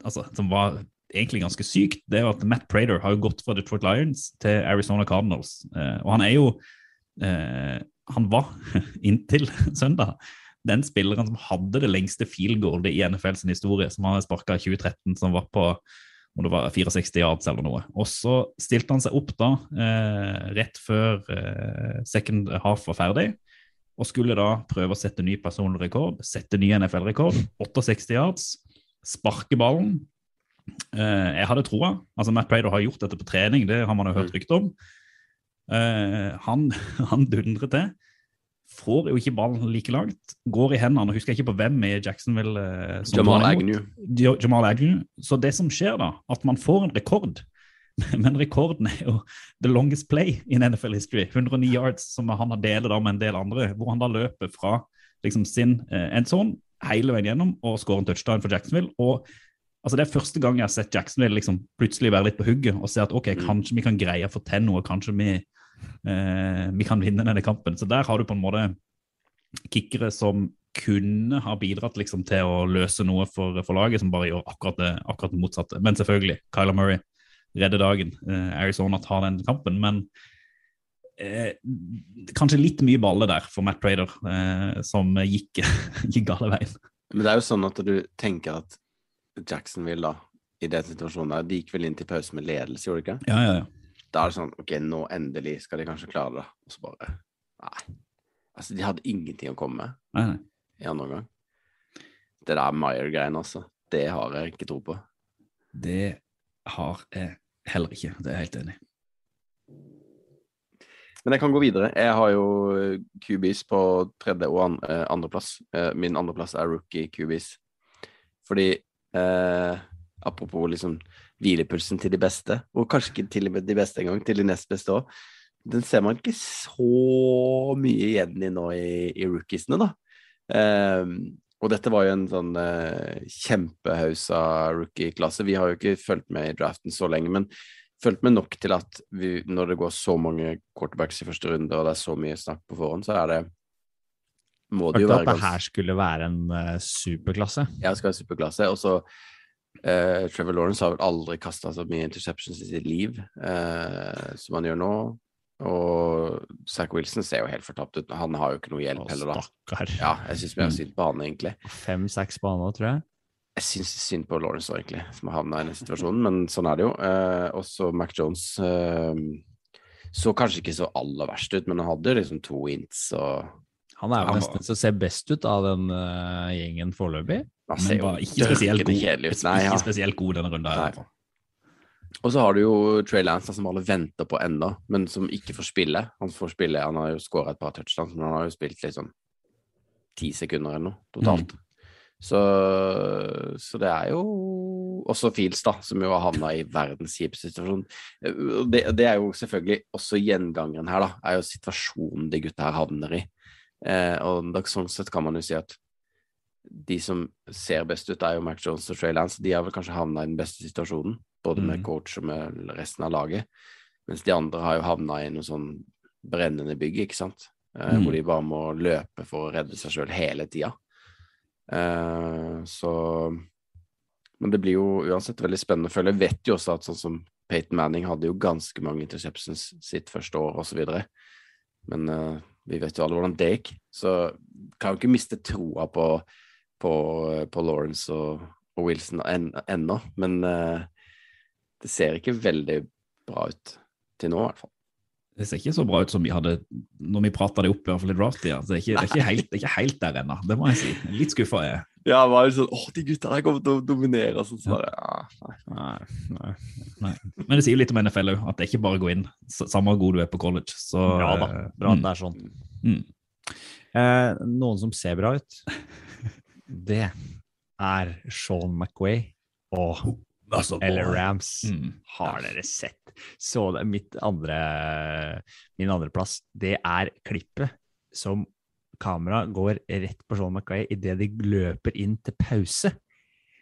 Speaker 1: altså, som var egentlig ganske sykt, det er jo at Matt Prater har gått fra Detroit Lions til Arizona Cardinals. Eh, og han er jo eh, Han var [laughs] inntil [laughs] søndag den spilleren som hadde det lengste field goalet i NFL sin historie, som han sparka i 2013, som var på om det var 64 yards eller noe. Og så stilte han seg opp da, eh, rett før second half var ferdig, og skulle da prøve å sette ny personlig rekord, sette ny NFL-rekord, 68 yards, sparke ballen. Eh, jeg hadde troa. Altså, Matt Prader har gjort dette på trening, det har man jo hørt rykte om. Uh, han, [laughs] han dundrer til. Får jo ikke ballen like langt. Går i hendene. og husker jeg ikke på hvem i Jacksonville. Uh,
Speaker 3: Jamal. Agnew.
Speaker 1: Jamal Agnew. Så det som skjer da, at man får en rekord, [laughs] men rekorden er jo the longest play in NFL history. 109 yards, som han har delt med en del andre, hvor han da løper fra liksom sin eh, endzone hele veien gjennom og skårer en touchdown for Jacksonville. og altså Det er første gang jeg har sett Jacksonville liksom plutselig være litt på hugget og se at ok,
Speaker 3: Mm.
Speaker 1: kanskje vi kan greie å få til noe, kanskje vi, eh, vi kan vinne denne kampen. Så der har du på en måte kickere som kunne ha bidratt liksom til å løse noe for, for laget, som bare gjør akkurat det, akkurat det motsatte. Men selvfølgelig, Kyler Murray redder dagen. Eh, Arizona tar den kampen, men eh, kanskje litt mye balle der for Matt Prader, eh, som gikk, [laughs] gikk gale veien.
Speaker 3: Men det er jo sånn at du tenker at Jacksonville, da, i den situasjonen der, de gikk vel inn til pause med ledelse, gjorde de ikke?
Speaker 1: Ja, ja, ja.
Speaker 3: Da er det sånn OK, nå endelig skal de kanskje klare det. Og så bare Nei. Altså, de hadde ingenting å komme med
Speaker 1: Nei, nei.
Speaker 3: i andre omgang. Det der Meyer-greiene, altså. Det har jeg ikke tro på.
Speaker 1: Det har jeg heller ikke. Det er jeg helt enig i.
Speaker 3: Men jeg kan gå videre. Jeg har jo Cubis QBs på tredje og eh, andreplass. Andre min andreplass er rookie QBs. Fordi eh, Apropos liksom hvilepulsen til de beste, og kanskje ikke til de beste engang, til de nest beste òg. Den ser man ikke så mye igjen i nå i, i rookiesene, da. Eh, og dette var jo en sånn eh, kjempehausa rookie-klasse. Vi har jo ikke fulgt med i draften så lenge, men fulgt med nok til at vi, når det går så mange quarterbacks i første runde, og det er så mye snakk på forhånd, så er det Må det jo være
Speaker 2: at det her skulle være en uh, superklasse.
Speaker 3: det skal være superklasse. Og så uh, Trevor Lawrence har vel aldri kasta så mye interceptions i sitt liv uh, som han gjør nå. Og Zack Wilson ser jo helt fortapt ut. Han har jo ikke noe
Speaker 2: Å,
Speaker 3: hjelp heller, da.
Speaker 2: stakkar.
Speaker 3: Ja, jeg syns vi har synd på han, egentlig.
Speaker 2: Fem-seks baner, tror jeg.
Speaker 3: Jeg syns synd på Lawrence òg, egentlig, som har havna i den situasjonen, men sånn er det jo. Også Mac Jones så kanskje ikke så aller verst ut, men han hadde jo liksom to ints og
Speaker 2: Han er jo nesten den som ser best ut av den uh, gjengen foreløpig.
Speaker 1: Men bare ikke spesielt god,
Speaker 3: Nei, ja.
Speaker 1: Ikke spesielt god denne runden.
Speaker 3: Nei. Og så har du jo Trey Lance som alle venter på ennå, men som ikke får spille. Han får spille, han har jo skåra et par touchdowns, men han har jo spilt liksom ti sekunder eller noe totalt. Så, så det er jo også Fields, da, som jo har havna i verdens kjipeste situasjon. Eh, Det, det er jo selvfølgelig også gjengangeren her, da, er jo situasjonen de gutta her havner i. Eh, og da, sånn sett kan man jo si at de som ser best ut, er jo Mac Jones og Trey Lance. De har vel kanskje havna i den beste situasjonen, både med
Speaker 1: Mm.
Speaker 3: coach og med resten av laget. Mens de andre har jo havna i noe sånn brennende bygg, ikke sant. Eh,
Speaker 1: Mm.
Speaker 3: Hvor de bare må løpe for å redde seg sjøl hele tida. Eh, så Men det blir jo uansett veldig spennende å følge. Jeg vet jo også at sånn som Peyton Manning hadde jo ganske mange interceptions sitt første år, osv. Men eh, vi vet jo alle hvordan det gikk. Så kan jo ikke miste troa på, på, på Lawrence og, og Wilson en, ennå. Men uh, det ser ikke veldig bra ut til nå, i hvert fall.
Speaker 1: Det ser ikke så bra ut som vi hadde når vi prata det opp, i hvert fall i draft, ja. Det er ikke, det er ikke, helt, det er ikke helt der ennå, det må jeg si. Litt skuffa er jeg.
Speaker 3: Ja, jeg var jo sånn Å, de gutta der kommer til å dominere. Sånn, så bare, ja, nei.
Speaker 2: Nei, nei.
Speaker 1: Men det sier jo litt om NFL òg, at det er ikke bare å gå inn. Samme hvor god du er på college. Så,
Speaker 2: Bra, da.
Speaker 1: eh,
Speaker 2: Bra at
Speaker 1: mm,
Speaker 2: det er sånn.
Speaker 1: mm.
Speaker 2: Eh, noen som ser bra ut, [laughs] det er Sean McQuay og
Speaker 1: Altså,
Speaker 2: eller Rams.
Speaker 1: Mm.
Speaker 2: Har dere sett? Så det mitt andre, min andreplass, det er klippet som kamera går rett på Sean McWay idet de løper inn til pause.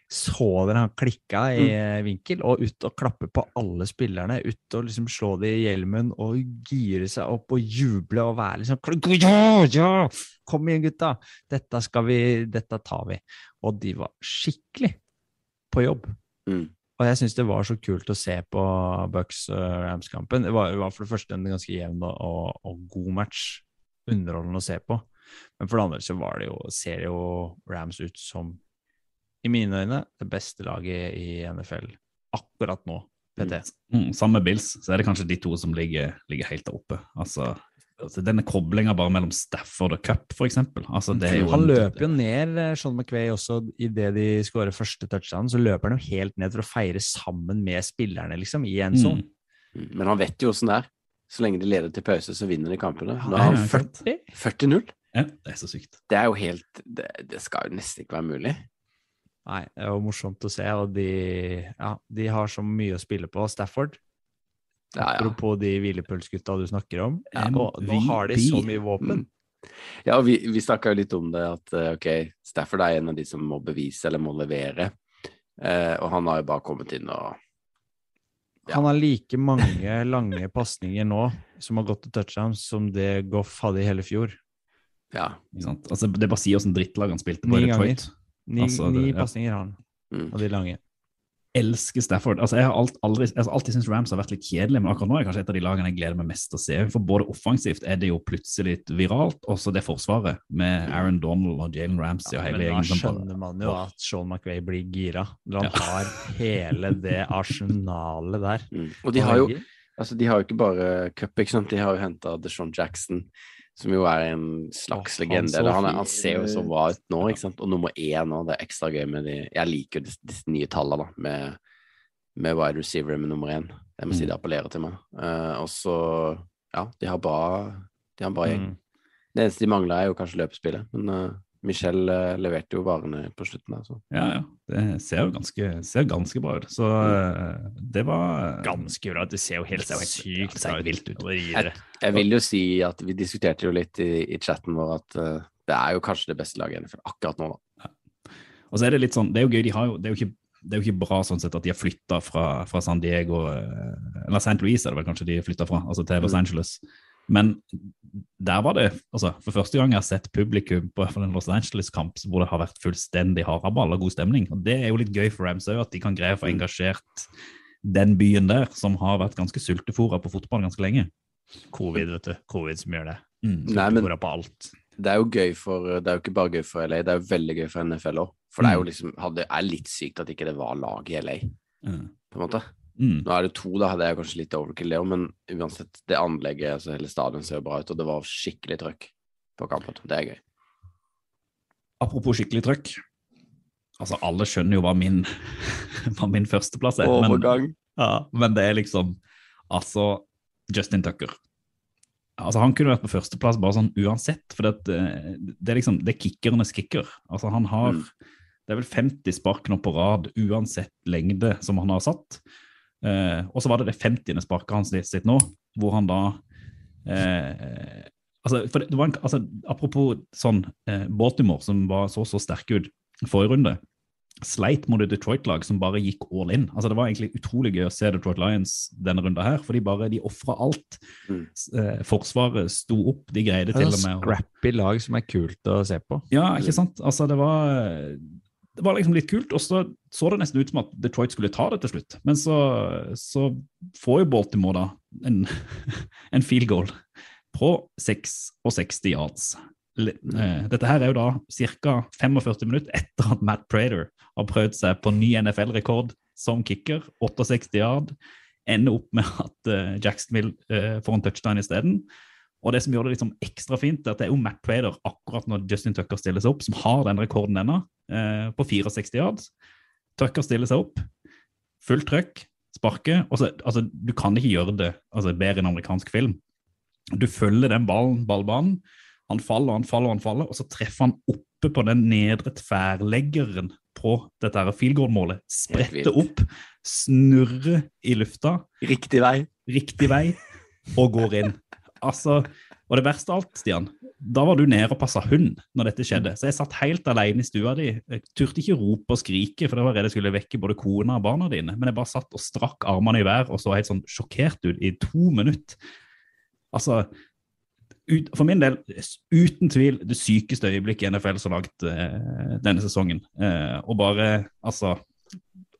Speaker 2: Så dere han klikka i mm. vinkel og ut og klappe på alle spillerne? Ut og liksom slå de i hjelmen og gire seg opp og juble og være liksom Ja, ja! Kom igjen, gutta! Dette skal vi Dette tar vi. Og de var skikkelig på jobb.
Speaker 3: Mm.
Speaker 2: Og jeg syns det var så kult å se på Bucks uh, Rams-kampen. Det var, var for det første en ganske jevn og, og, god match. Underholdende å se på. Men for det andre så var det jo, ser jo Rams ut som, i mine øyne, det beste laget i NFL akkurat nå. PT.
Speaker 1: Mm, sammen med Bills så er det kanskje de to som ligger, ligger helt der oppe. Altså, altså Denne koblinga bare mellom Stafford og Cup, for eksempel. Altså, det er jo
Speaker 2: Han løper jo ned, eh, Sean McVay, også idet de skårer første touchdown. Så løper han jo helt ned for å feire sammen med spillerne, liksom, i en sånn.
Speaker 1: Mm.
Speaker 3: Men han vet jo åssen det er. Så lenge de leder til pause, så vinner de kampene. Nå har han 40 40-0.
Speaker 1: Ja, det er så sykt.
Speaker 3: Det er jo helt det, det skal jo nesten ikke være mulig.
Speaker 2: Nei, det var morsomt å se, og de, ja, de har så mye å spille på. Stafford,
Speaker 3: Ja, ja.
Speaker 2: apropos de hvilepølsgutta du snakker om.
Speaker 1: Ja,
Speaker 2: nå, nå har de så mye våpen.
Speaker 3: Mm. Ja, og vi, vi snakka jo litt om det, at eh, ok, Stafford er en av de som må bevise eller må levere. Eh, og han har jo bare kommet inn og Ja.
Speaker 2: Han har like mange lange pasninger nå som har gått til touchdowns, som det Goff hadde i hele fjor.
Speaker 3: Ja.
Speaker 1: Ikke sant? Altså, det er bare å si åssen drittlag han spilte på
Speaker 2: Ni
Speaker 1: i Detroit.
Speaker 2: Ni,
Speaker 1: Altså, det-
Speaker 2: ni
Speaker 1: ja.
Speaker 2: pasninger har han,
Speaker 3: Mm.
Speaker 2: og de lange.
Speaker 1: Elsker Stafford. Altså, jeg har alt, aldri, altså, alltid syntes Rams har vært litt kjedelig, men akkurat nå er kanskje et av de lagene jeg gleder meg mest til å se. For både offensivt er det jo plutselig litt viralt, og så det forsvaret med Aaron Donald og Jalen Ramsey og hele
Speaker 2: Men da
Speaker 1: gjengen. som
Speaker 2: skjønner man jo at Sean McVay blir gira. Når han har hele det [laughs] arsenalet der.
Speaker 3: Mm. Og de har jo Altså, de har jo ikke bare cup, ikke sant. De har jo henta DeShaun Jackson, som jo er en slags
Speaker 2: oh,
Speaker 3: legende. Han, han, er, han ser jo så bra ut nå, ikke sant. Og nummer én nå, det er ekstra gøy med de Jeg liker jo disse, disse nye tallene, da, med, med wide receiver med nummer én. Jeg må si
Speaker 1: Mm.
Speaker 3: det appellerer til meg. Uh, og så Ja, de har bra De har en bra gjeng.
Speaker 2: Mm.
Speaker 3: Det eneste de mangler, er jo kanskje løpespillet, men uh, Michel eh, leverte jo varene på slutten der, så
Speaker 1: Ja, ja. Det ser jo ganske, ser ganske bra ut. Så eh, det var
Speaker 2: Ganske bra. Det ser jo helt
Speaker 1: ser jo helt-
Speaker 2: sykt
Speaker 1: ja, ser helt vilt ut.
Speaker 2: Det.
Speaker 3: Jeg vil jo si at vi diskuterte jo litt i, i chatten vår at uh, det er jo kanskje det beste laget NFL akkurat nå, da.
Speaker 1: Og så er det litt sånn, det er jo gøy, de har jo, det er jo ikke, det er jo ikke bra sånn sett at de har flytta fra, fra San Diego, eh, eller St. Louis er det vel kanskje de flytta fra, altså til Los
Speaker 3: Mm.
Speaker 1: Men der var det, altså for første gang jeg har sett publikum på en Los Angeles-kamp hvor det har vært fullstendig haraball og god stemning. Og det er jo litt gøy for Rams òg, at de kan greie å få
Speaker 3: Mm.
Speaker 1: engasjert den byen der, som har vært ganske sultefòra på fotball ganske lenge.
Speaker 2: Covid, vet du. Covid som gjør det.
Speaker 1: Mm.
Speaker 3: Nei, men
Speaker 2: på alt.
Speaker 3: det er jo gøy for Det er jo ikke bare gøy for LA, det er jo veldig gøy for NFL òg. For det er jo
Speaker 1: Mm.
Speaker 3: liksom hadde, er litt sykt at ikke det var lag i LA,
Speaker 1: Mm.
Speaker 3: på en måte.
Speaker 1: Mm.
Speaker 3: Nå er det to, da. Det er kanskje litt overkill, det òg, men uansett, det anlegget, altså hele stadion ser bra ut, og det var skikkelig trøkk på kampen. Det er gøy.
Speaker 1: Apropos skikkelig trøkk. Altså, alle skjønner jo hva min, [laughs] hva min førsteplass er. Men, ja, men det er liksom Altså, Justin Tucker. Altså, Han kunne vært på førsteplass bare sånn uansett, for det, eh, det er liksom det er kickernes kicker. Altså, han har
Speaker 3: Mm.
Speaker 1: Det er vel 50 spark nå på rad, uansett lengde som han har satt. Eh, og så var det det 50. sparket hans sitt nå, hvor han da eh, altså, for det, det var en, altså, Apropos sånn eh, Baltimore, som var så så sterke ut forrige runde, sleit mot et Detroit-lag som bare gikk all in. Altså Det var egentlig utrolig gøy å se Detroit Lions denne runden her, for de bare de ofra alt.
Speaker 3: Mm.
Speaker 1: Eh, forsvaret sto opp, de greide til og med
Speaker 2: scrappy lag som er kult å se på.
Speaker 1: ja, ikke sant? Altså, det var, det var liksom litt kult, og så så det nesten ut som at Detroit skulle ta det til slutt. Men så, så får jo Baltimore da en, [laughs] en field goal på 66 yards. Eh, Dette her er jo da ca. 45 minutter etter at Matt Prater har prøvd seg på ny NFL-rekord som kicker. 68 yard. ender opp med at eh, Jacksonville eh, får en touchdown isteden. Og det som gjør det liksom ekstra fint, er at det er jo Matt Prader akkurat når Justin Tucker stiller seg opp, som har den rekorden ennå, eh, på 64 yards. Tucker stiller seg opp, fullt trøkk, sparker. og så, altså, Du kan ikke gjøre det altså, bedre enn amerikansk film. Du følger den ballen, ballbanen. Han faller, han faller, han faller, og så treffer han oppe på den nedre tverrleggeren på dette goal-målet. Spretter opp, snurrer i lufta,
Speaker 3: Riktig vei.
Speaker 1: riktig vei, og går inn. Altså, og det verste av alt, Stian, da var du nede og passa hund når dette skjedde. Så jeg satt helt alene i stua di. Jeg turte ikke rope og skrike, for da var redd jeg skulle vekke både kona og barna dine. Men jeg bare satt og strakk armene i vær og så helt sånn sjokkert ut i to minutter. Altså, ut, for min del, uten tvil det sykeste øyeblikket NFL så langt eh, denne sesongen. Eh, og bare, altså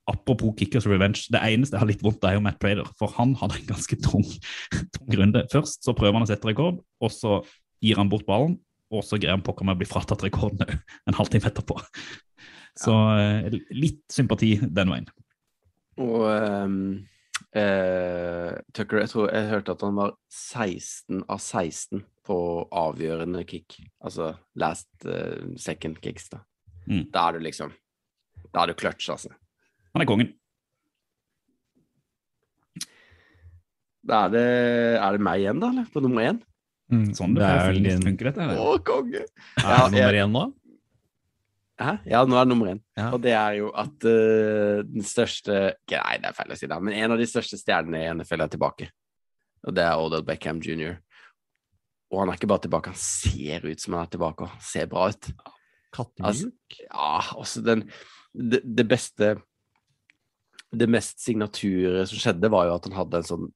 Speaker 1: Apropos Kickers Revenge, det eneste jeg har litt vondt av, er jo Matt Prader. For han hadde en ganske tung, [laughs] tung runde. Først så prøver han å sette rekord, og så gir han bort ballen. Og så greier han pokker meg å bli fratatt rekorden [laughs] en halvtime etterpå. Så eh, litt sympati den veien.
Speaker 3: Og um, eh, Tucker, jeg tror jeg hørte at han var 16 av 16 på avgjørende kick. Altså last uh, second kicks, da.
Speaker 1: Mm.
Speaker 3: Da er du liksom Da er du clutch, altså.
Speaker 1: Han er kongen.
Speaker 3: Da er det, er det meg igjen, da, eller? På nummer én?
Speaker 1: Sånn det,
Speaker 2: det er vel din
Speaker 1: funker, dette.
Speaker 3: Å, konge!
Speaker 2: Er
Speaker 3: Ja,
Speaker 2: det nummer én nå?
Speaker 3: Hæ? Ja, nå er det nummer én.
Speaker 2: Ja.
Speaker 3: Og det er jo at uh, den største Nei, det er feil å si det, men en av de største stjernene i NFL er tilbake. Og det er Odell Beckham jr. Og han er ikke bare tilbake, han ser ut som han er tilbake, og ser bra ut.
Speaker 2: Kattemjuk?
Speaker 3: Altså, ja, også den det, det beste Det mest signaturet som skjedde, var jo at han hadde en sånn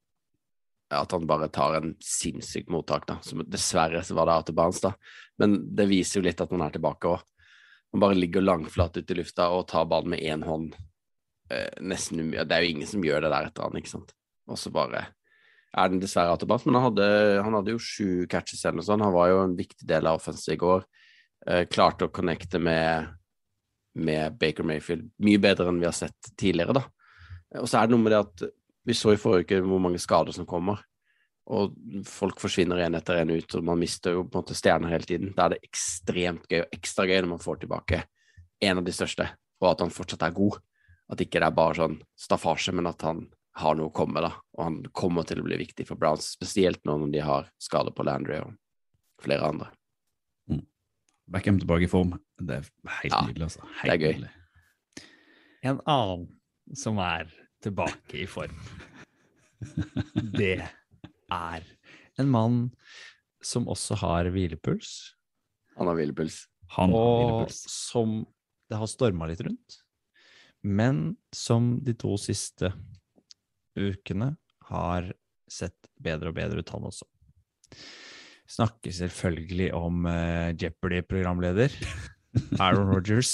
Speaker 3: At han bare tar en sinnssykt mottak, da. Som dessverre så var det out of bounds, da. Men det viser jo litt at man er tilbake òg. Man bare ligger langflat ute i lufta og tar ballen med én hånd. Eh, nesten umulig. Det er jo ingen som gjør det der etter han, ikke sant. Og så bare er den dessverre out of bounds. Men han hadde, han hadde jo sju catches eller noe sånt. Han var jo en viktig del av offensivet i går. Eh, klarte å connecte med, med Baker Mayfield mye bedre enn vi har sett tidligere, da. Og så er det noe med det at vi så i forrige uke hvor mange skader som kommer. Og folk forsvinner en etter en ut, og man mister jo på en måte stjerner hele tiden. Da er det ekstremt gøy, og ekstra gøy når man får tilbake en av de største, og at han fortsatt er god. At ikke det er bare sånn staffasje, men at han har noe å komme med, da. Og han kommer til å bli viktig for Browns, spesielt nå når de har skader på Landry og flere andre.
Speaker 1: Beckham tilbake i form. Det er helt
Speaker 3: Ja,
Speaker 1: nydelig, altså.
Speaker 3: det er gøy.
Speaker 1: nydelig.
Speaker 2: En annen som er tilbake i form. [laughs] Det er en mann som også har hvilepuls,
Speaker 3: Han har hvilepuls.
Speaker 1: Han har
Speaker 2: og
Speaker 1: hvilepuls.
Speaker 2: som det har storma litt rundt, men som de to siste ukene har sett bedre og bedre ut, han også. Snakker selvfølgelig om uh, Jeopardy-programleder [laughs] Aaron Rogers,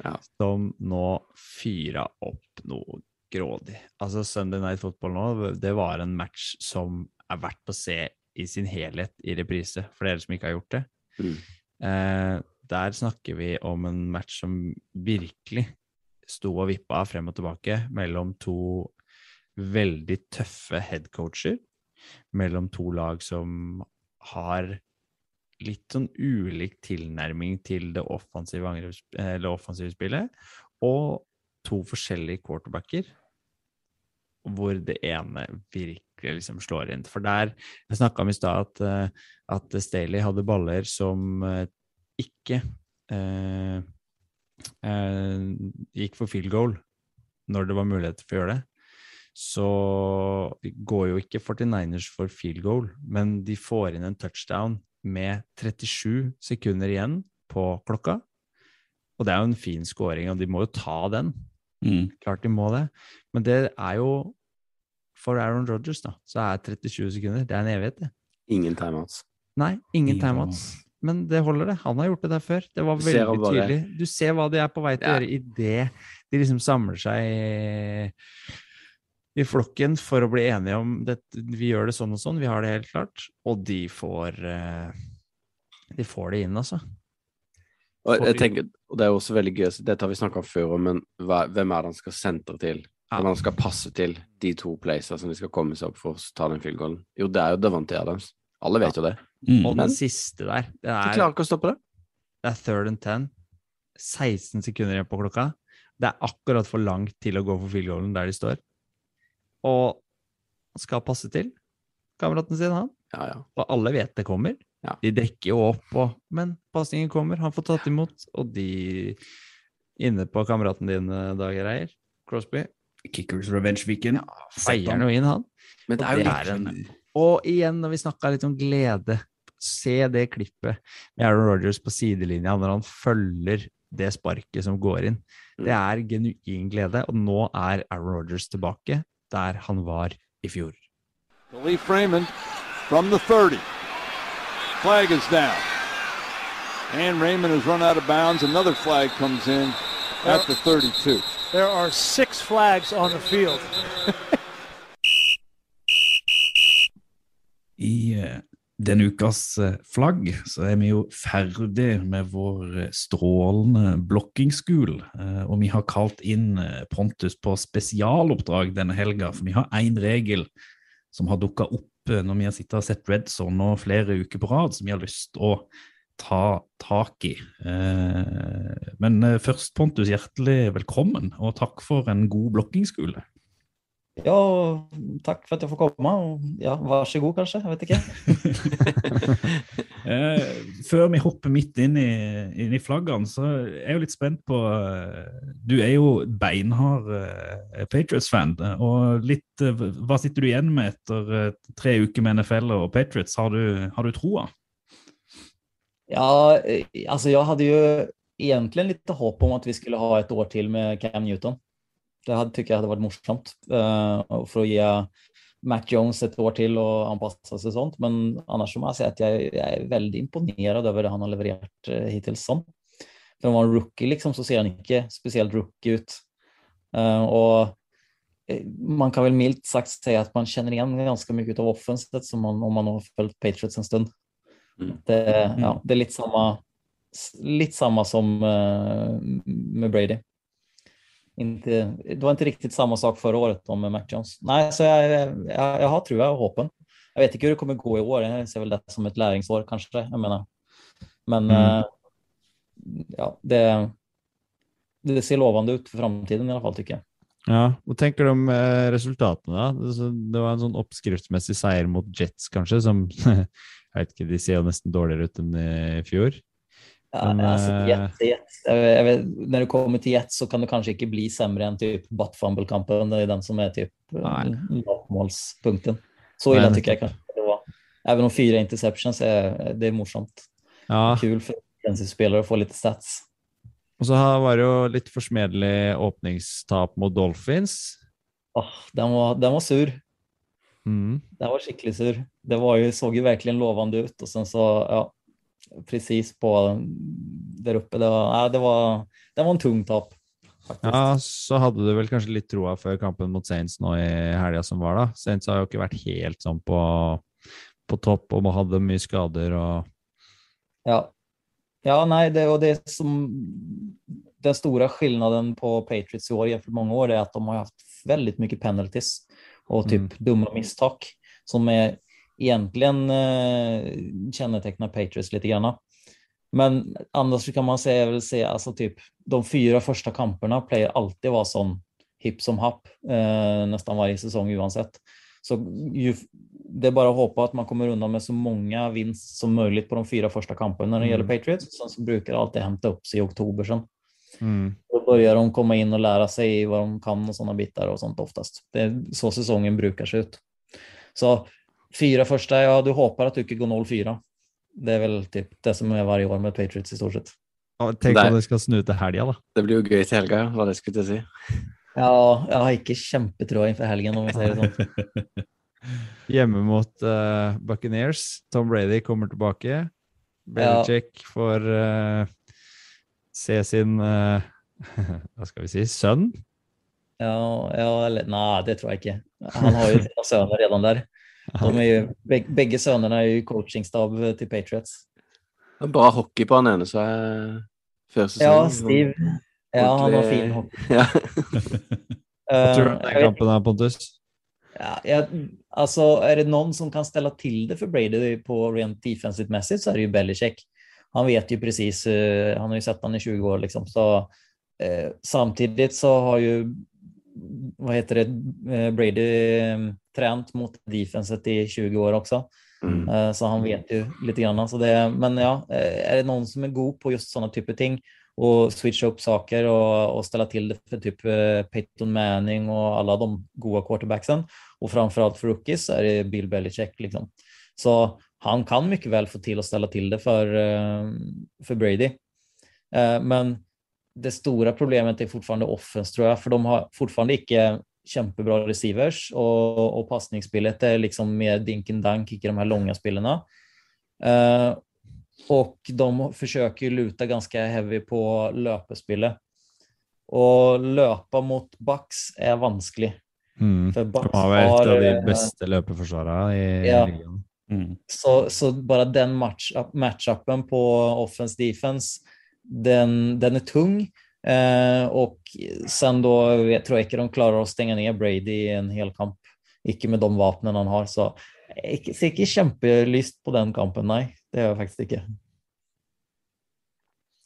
Speaker 3: Ja.
Speaker 2: som nå fyra opp noe grådig. Altså, Sunday Night Football nå, det var en match som er verdt å se i sin helhet i reprise, for dere som ikke har gjort det.
Speaker 3: Mm.
Speaker 2: Eh, der snakker vi om en match som virkelig sto og vippa frem og tilbake mellom to veldig tøffe headcoacher, mellom to lag som har litt sånn ulik tilnærming til det offensive, eller offensive spillet, og to forskjellige quarterbacker, hvor det ene virkelig liksom slår inn. For der Jeg snakka om i stad at, eh, at Staley hadde baller som eh, ikke eh, eh, gikk for field goal når det var mulighet for å gjøre det. Så går jo ikke 49ers for field goal, men de får inn en touchdown med 37 sekunder igjen på klokka. Og det er jo en fin scoring, og de må jo ta den.
Speaker 1: Mm.
Speaker 2: Klart de må det. Men det er jo For Aaron Rodgers, da, så er 30-20 sekunder det er en evighet, det.
Speaker 3: Ingen timeouts.
Speaker 2: Nei, ingen
Speaker 1: Ingen
Speaker 2: timeouts. Men det holder, det. Han har gjort det der før. Det var veldig
Speaker 3: du bare-
Speaker 2: tydelig. Du ser hva de er på vei til å gjøre idet de liksom samler seg i, i flokken for å bli enige om det. Vi gjør det sånn og sånn, vi har det helt klart. Og de får eh, De får det inn, altså.
Speaker 3: Og jeg tenker, og det er jo også veldig gøy, dette har vi snakka om før, men hva, hvem er det han skal sentre til Når han skal passe til de to playsa som de skal komme seg opp for å ta den field goalen. Jo, det er jo Davante Adams. Alle vet jo det.
Speaker 1: Mm.
Speaker 2: Og den siste der, det
Speaker 3: De
Speaker 2: er,
Speaker 3: klarer ikke å stoppe det.
Speaker 2: det er third and ten. 16 sekunder igjen på klokka. Det er akkurat for langt til å gå for field goalen der de står. Og han skal passe til kameraten sin, han.
Speaker 3: Ja, ja.
Speaker 2: Og alle vet det kommer.
Speaker 3: Ja.
Speaker 2: De dekker jo opp, og, men pasningen kommer. Han får tatt imot, og de inne på kameraten din, Dag Reier, Crosby,
Speaker 1: Kickers Revenge Weekend.
Speaker 2: feier han jo inn, han.
Speaker 3: Men det er jo
Speaker 2: det er en Og igjen, når vi snakka litt om glede, se det klippet med Aaron Rodgers på sidelinja når han følger det sparket som går inn. Det er genuin glede, og nå er Aaron Rodgers tilbake der han var i fjor.
Speaker 5: Lee Freeman from the 30. Flag is down. And Raymond has run out of bounds. Another flag comes in at the 32.
Speaker 6: There are six flags on the field. [laughs]
Speaker 1: I eh, denne ukas eh, flagg så er vi jo ferdig med vår eh, strålende blokkingsskul. og vi har kalt inn Pontus på spesialoppdrag denne helga, for vi har én regel som har dukka opp når vi har sittet og sett Red Zone nå flere uker på rad, som vi har lyst til å ta tak i. Eh, Men eh, først, Pontus, hjertelig velkommen, og takk for en god blokkingsskole.
Speaker 7: Ja, takk for at jeg får komme. og Ja, vær så god, kanskje. Jeg vet ikke. [laughs]
Speaker 1: Eh, før vi hopper midt inn i, inn i flaggene, så er jeg jo litt spent på eh, Du er jo beinhard eh, Patriots-fan. og litt, Hva sitter du igjen med etter tre uker med NFL og Patriots? Har du, har du troa?
Speaker 7: Ja, altså jeg hadde jo egentlig litt håp om at vi skulle ha et år til med Cam Newton. Det hadde, tycker jeg hadde vært morsomt for å gi Matt Jones et år til og anpasse seg sånt. Men annars må jeg si at jeg, jeg, er veldig imponert over det han har levert hittil hittills. Sånn. For att han en rookie liksom, så ser han ikke spesielt rookie ut. Eh, och eh, man kan vel mildt sagt si at man igjen ganske mye ut av offenset som man, om man har fulgt Patriots en stund.
Speaker 3: Mm.
Speaker 7: Det, ja, det er litt samme, litt samme som eh, med Brady. Inte, det var inte riktigt samma sak förra året då med Mac Jones. Nej, så jag, jag, jag har tror jag håpen. Jag vet inte hur det kommer gå i år. Jag ser väl det som ett läringsår kanske. Jag menar. Men
Speaker 1: Mm.
Speaker 7: eh, ja, det, det ser lovande ut för framtiden i alla fall tycker jag.
Speaker 2: Ja, Hva tenker du om eh, resultatene, da? Det, det var en sånn oppskriftsmessig seier mot Jets, kanskje, som [laughs] jeg vet ikke, De ser jo nesten dårligere ut enn i fjor.
Speaker 7: Ja,
Speaker 2: Men,
Speaker 7: alltså,
Speaker 2: eh,
Speaker 7: jet, jag vet, når du kommer til Jets så kan det kanskje ikke bli semre enn typ butt fumble-kampen. Det är den som er typ
Speaker 2: Nej.
Speaker 7: Så
Speaker 2: ille
Speaker 7: illa
Speaker 2: jeg
Speaker 7: kanskje jag kanske det var. Even om fire interceptions er, det er morsomt.
Speaker 2: Ja,
Speaker 7: Kul for spelare å få litt stats.
Speaker 2: Og så var det jo litt forsmedelig åpningstap mot Dolphins.
Speaker 7: Åh, den, var, den var sur.
Speaker 2: Mm.
Speaker 7: Den var skikkelig sur. Det var jo, så jo virkelig lovende ut og sen så, ja, precis på der oppe. Det var, nei, det var, det var en tung tap. Faktisk.
Speaker 2: Ja, så hadde du vel kanskje litt troa før kampen mot Saints nå i helga som var, da. Saints har jo ikke vært helt sånn på, på topp og hadde mye skader og
Speaker 7: Ja, ja nei, det, och det som den store skillnaden på Patriots i år gjennom mange år, år er at de har hatt veldig mye penalties og typ
Speaker 2: Mm.
Speaker 7: dumme mistak som är egentligen eh, kännetecknar Patriots lite grann. Men annars kan man säga, väl säga alltså typ de fyra första kamperna pleier alltid være sån hipp som happ eh, nästan varje säsong oavsett. Så ju, det är bara att hoppa att man kommer undan med så många vinst som möjligt på de fyra första kamperna när det
Speaker 2: Mm.
Speaker 7: gäller Patriots. Sen så brukar det alltid hämta upp sig i oktober sen.
Speaker 2: mm.
Speaker 7: Då börjar de komma in och lära sig vad de kan och sådana bitar och sånt oftast. Det är så säsongen brukar se ut. Så fyra första, ja du hoppar att du inte går 0-4. Det är väl typ det som är varje år med Patriots i stort sett.
Speaker 2: Ja, Tenk om det skal snu til helga, da.
Speaker 3: Det blir jo gøy til helga, hva det skulle å si.
Speaker 7: Ja, jag har inte kjempetrua inför helgen om vi säger det sånt. [laughs]
Speaker 2: Hjemme mot uh, Buccaneers. Tom Brady kommer tilbake. Belichick får uh, se sin [laughs] uh, Hva skal vi si sønn?
Speaker 7: Ja, ja eller nej, det tror jag inte. Han har ju sina söner redan där. De är ju, begge sønnene er jo ju coachingstab til Patriots.
Speaker 3: Det er bra hockey på han ene, som er før sesongen.
Speaker 7: Ja, Steve. Ja, han har fin hockey.
Speaker 3: Ja. [laughs]
Speaker 2: Hva tror du om
Speaker 7: Eh,
Speaker 2: den kampen her, Pontus?
Speaker 7: Ja, jeg, altså, er det noen som kan stelle til det for Brady på rent defensivt messig, så er det jo Belichick. Han vet jo presis uh, han har jo sett han i 20 år liksom. Så, uh, samtidig så har ju, vad heter det, eh, Brady trent tränat mot defenset i 20 år også.
Speaker 3: Mm.
Speaker 7: Eh, Så han vet jo litt. grann. Så det, men ja, er det noen som er god på just sånne typer ting Å switche opp saker og, og stelle til det for typ eh, Peyton Manning og alle de gode quarterbacksen framfor alt for rookies er är det Bill Belichick. Liksom. Så han kan mye vel få til å stelle til det for, for Brady. Eh, Men det stora problemet är fortfarande offens tror jag, för de har fortfarande ikke kjempebra receivers og, og passningsspillet er liksom mer dink and dunk, ikke de her lange spillene. Eh, og de forsøker å lute ganske heavy på løpespillet. Og løpe mot Bucks er vanskelig.
Speaker 2: Mm. For
Speaker 7: Bucks
Speaker 2: har vel et av de
Speaker 7: eh,
Speaker 2: beste løpeforsvarerne i
Speaker 7: Ja.
Speaker 2: ligaen.
Speaker 1: Mm.
Speaker 7: Så, så bare den match, matchupen på offense defense, den, den är tung. Eh, och sen då vet, tror jag inte de klarar att stänga ner Brady i en hel kamp. Ikke med de vapnen han har. Så jeg ser ikke kjempelyst på den kampen, nei. Det gjør jeg faktisk ikke.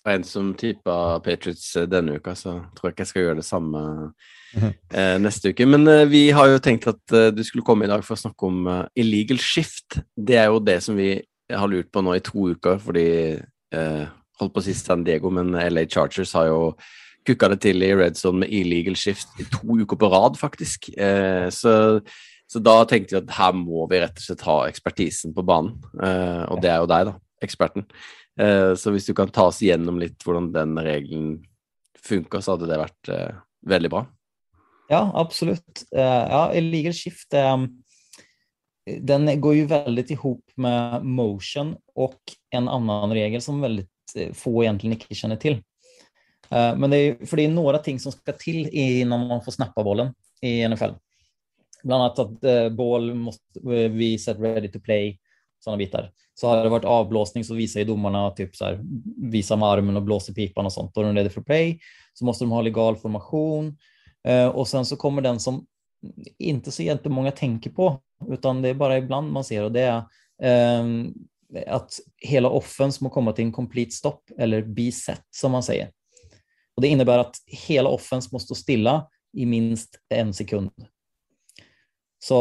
Speaker 3: En som tippa Patriots eh, denne uka, så tror jeg ikke jeg skal gjøre det samme eh, neste uke. Men eh, vi har jo tenkt at eh, du skulle komme i dag for å snakke om eh, illegal shift. Det er jo det som vi har lurt på nå i to uker, fordi eh, holdt på å si San Diego, men LA Chargers har jo kukka det til i red zone med illegal shift i to uker på rad, faktisk. Eh, så, så da tenkte vi at her må vi rett og slett ha ekspertisen på banen, eh, og det er jo deg, da, eksperten. Eh, Så hvis du kan ta oss igjennom litt hvordan den regelen funker, så hadde det vært eh, veldig bra.
Speaker 7: Ja, absolutt. Eh, Ja, illegal shift, eh, den går ju väldigt ihop med motion och en annan regel som väldigt eh, få egentlig ikke kjenner till. Eh, Men det er, for det er några ting som skal til innan man får snappa bollen i NFL. Bland at eh, boll måste eh, be set ready to play, sånne biter. Så har det vært avblåsning så viser dommerne typ så här, visa med armen og blåser pipan og sånt. Og de de ready for play. Så måste de ha legal formation. Og sen så kommer den som ikke så mange tenker på, utan det er bare ibland man ser og det er eh, att hela offens må komme til en complete stopp eller be set som man sier. Og det innebærer at hele offens må stå stille i minst en sekund. Så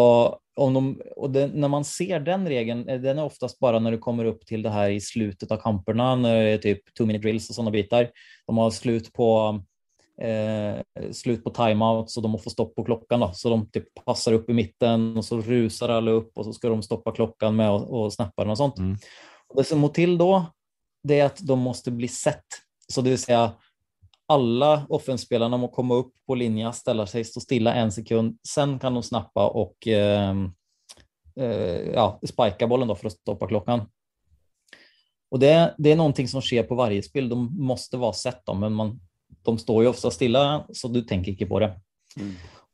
Speaker 7: om de, og det, når man ser den regeln, eh, den er oftast bare når du kommer opp til det her i slutet av kampene, når det er typ two minute drills og sånne biter. De har slut på eh, slut på timeout så de måste få stopp på klockan då. Så de typ passar upp i mitten och så rusar alla upp och så ska de stoppa klockan med och, och snappa den och sånt.
Speaker 2: Mm.
Speaker 7: Och det som må till då, det är att de måste bli sett. Så det vill säga alla offenspelarna må komma upp på linjen, ställa sig, stå stilla en sekund. Sen kan de snappa och eh, eh, ja, spika bollen då för att stoppa klockan. Och det, det är någonting som sker på varje spel. De måste vara sett då, men man, de står ju ofta stilla så du tänker inte på det.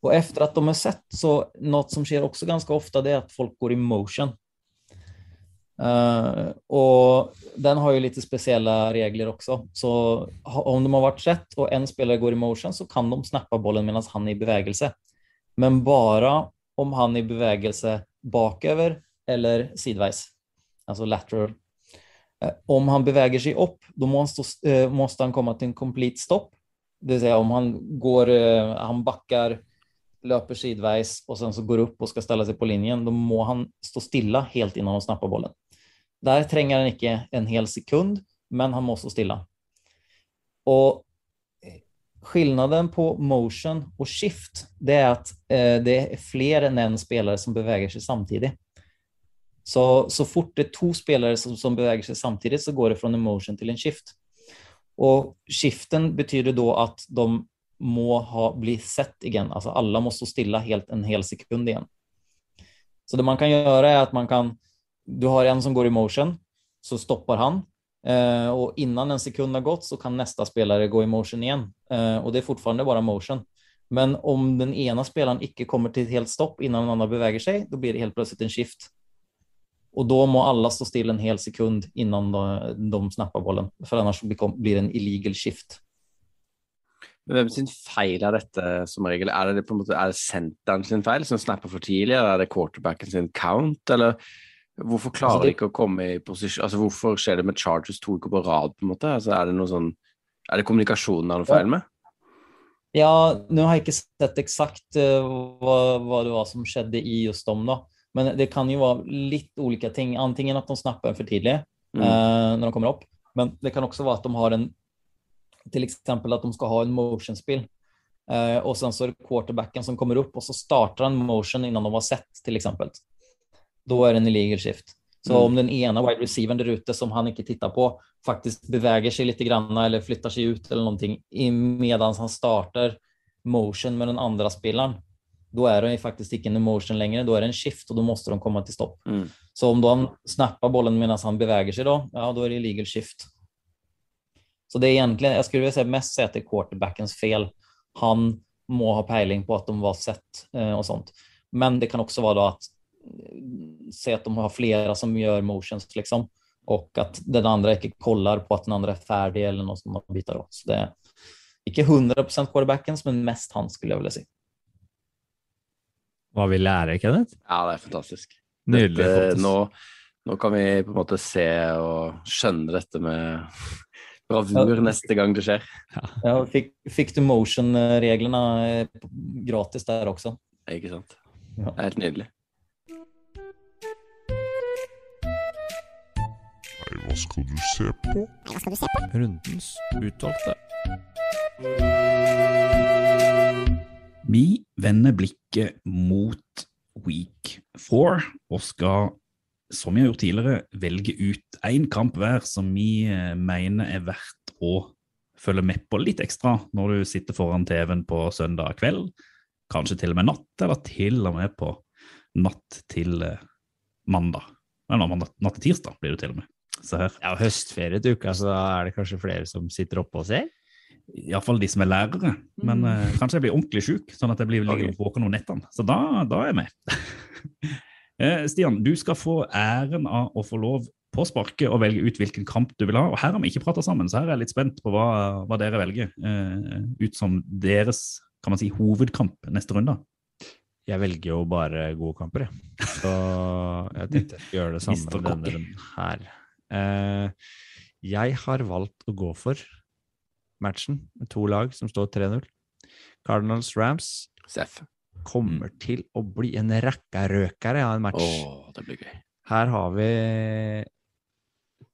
Speaker 7: Och efter att de är sett så något som sker också ganska ofta det är att folk går i motion. Uh, och den har ju lite speciella regler också. Så om de har varit sett och en spelare går i motion så kan de snappa bollen medan han är i bevegelse. Men bara om han är i bevegelse bakover eller sidveis, alltså lateral. Eh, Om han beväger sig opp, da må, eh, måste han komme til en complete stopp. Det vill säga om han går, eh, han backar, löper sidvis och sen så går upp och ska ställa sig på linjen, då må han stå stilla helt innan han snappar bollen. Där tränger han inte en hel sekund, men han måste stå stilla. Och skillnaden på motion och shift, det är att eh, det är fler än en spelare som beväger sig samtidigt. Så, så fort det är två spelare som, som beväger sig samtidigt så går det från en motion till en shift. Och shiften betyder da at de må ha bli sett igjen. Altså alle må stå stille helt en hel sekund igjen. Så det man kan gjøre, er at man kan, du har en som går i motion, så stoppar han eh, og innan en sekund har gått så kan nästa spelare gå i motion igjen. eh, og det er fortfarande bare motion. Men om den ena spelaren ikke kommer til et helt stopp innan den andre beveger seg, da blir det helt plutselig en shift. Och då må alla stå still en hel sekund innan de, de snappar bollen, för annars blir det en illegal shift.
Speaker 3: Men Hvem sin feil er dette som regel? Er det på en måte, er det senteren sin feil, som snapper for tidlig, eller er det quarterbacken sin count, eller hvorfor klarer
Speaker 7: Altså, det-
Speaker 3: de ikke å komme i posisjon Altså hvorfor skjer det med Chargers to uker på rad, på en måte? Altså, er det noe sånn Er det kommunikasjonen det er noe feil med?
Speaker 7: Ja, nå har jeg ikke sett eksakt uh, hva, hva det var som skjedde i just dem, da. Men det kan jo være litt ulike ting. Antingen at de snapper for tidlig
Speaker 3: Mm.
Speaker 7: eh, når de kommer opp, men det kan også være at de har en Til eksempel at de skal ha en motionspill. Eh, og sen så er det quarterbacken som kommer opp, og så starter han motion innan de har sett, til eksempel. Da er det en illegal shift. Så
Speaker 3: Mm.
Speaker 7: om den ene wide receiveren der ute som han ikke tittar på, faktisk beveger seg litt grann, eller flytter seg ut eller noe, medan han starter motion med den andre spilleren, da er det faktisk ikke en motion lenger, da er det en shift, og da måste de komme til stopp.
Speaker 3: Mm.
Speaker 7: Så om de snappar bollen medan han beveger seg, da, ja, da er det illegal shift. Så det er egentlig, jeg skulle vilja säga mest säga att det är quarterbackens fel. Han må ha peiling på at de var sett eh, og sånt. Men det kan også være da at eh, se at de har flere som gjør motions, liksom. Og at den andre ikke kollar på at den andre er ferdig, eller noe sånt bitar. da. Så det er ikke 100% quarterbackens, men mest han, skulle jeg vilja si.
Speaker 2: Hva vi lærer, Kenneth?
Speaker 3: Ja, det er fantastisk.
Speaker 2: Nydelig.
Speaker 3: Dette,
Speaker 2: fantastisk.
Speaker 3: nå, nå kan vi på en måte se og skjønne dette med bravur
Speaker 7: Ja.
Speaker 3: neste gang det skjer.
Speaker 7: Ja, fikk, fikk du motion-reglene eh, gratis der også?
Speaker 3: Ikke sant? Det er helt nydelig.
Speaker 8: Nei, hva skal du se på?
Speaker 4: Hva skal du se på?
Speaker 2: Rundens utvalgte.
Speaker 1: Vi vender blikket mot week four og skal, som vi har gjort tidligere, velge ut én kamp hver som vi eh, mener er verdt å følge med på litt ekstra når du sitter foran TV-en på søndag kveld. Kanskje til og med natt, eller til og med på natt til eh, mandag. Eller natt til tirsdag blir det til og med.
Speaker 2: Ja, høstferie til uka, så da er det kanskje flere som sitter oppe og ser?
Speaker 1: Iallfall de som er lærere. Men eh, kanskje jeg blir ordentlig sjuk, sånn at jeg blir liggende våken om nettene. Så da, da er jeg med. uh, [laughs] Stian, du skal få æren av å få lov på sparket å velge ut hvilken kamp du vil ha. Og her har vi ikke prata sammen, så her er jeg litt spent på hva, hva dere velger. uh, ut som deres kan man si, hovedkamp neste runde.
Speaker 2: Jeg velger jo bare gode kamper, jeg. Så jeg tenkte jeg skulle gjøre det [laughs] samme denne runden her. Eh, jeg har valgt å gå for matchen med to lag som står 3-0. Cardinals Rams
Speaker 3: Seff.
Speaker 2: kommer til å bli en rekkarøkere av en
Speaker 3: match.
Speaker 2: match.
Speaker 3: det blir gøy.
Speaker 2: Her har vi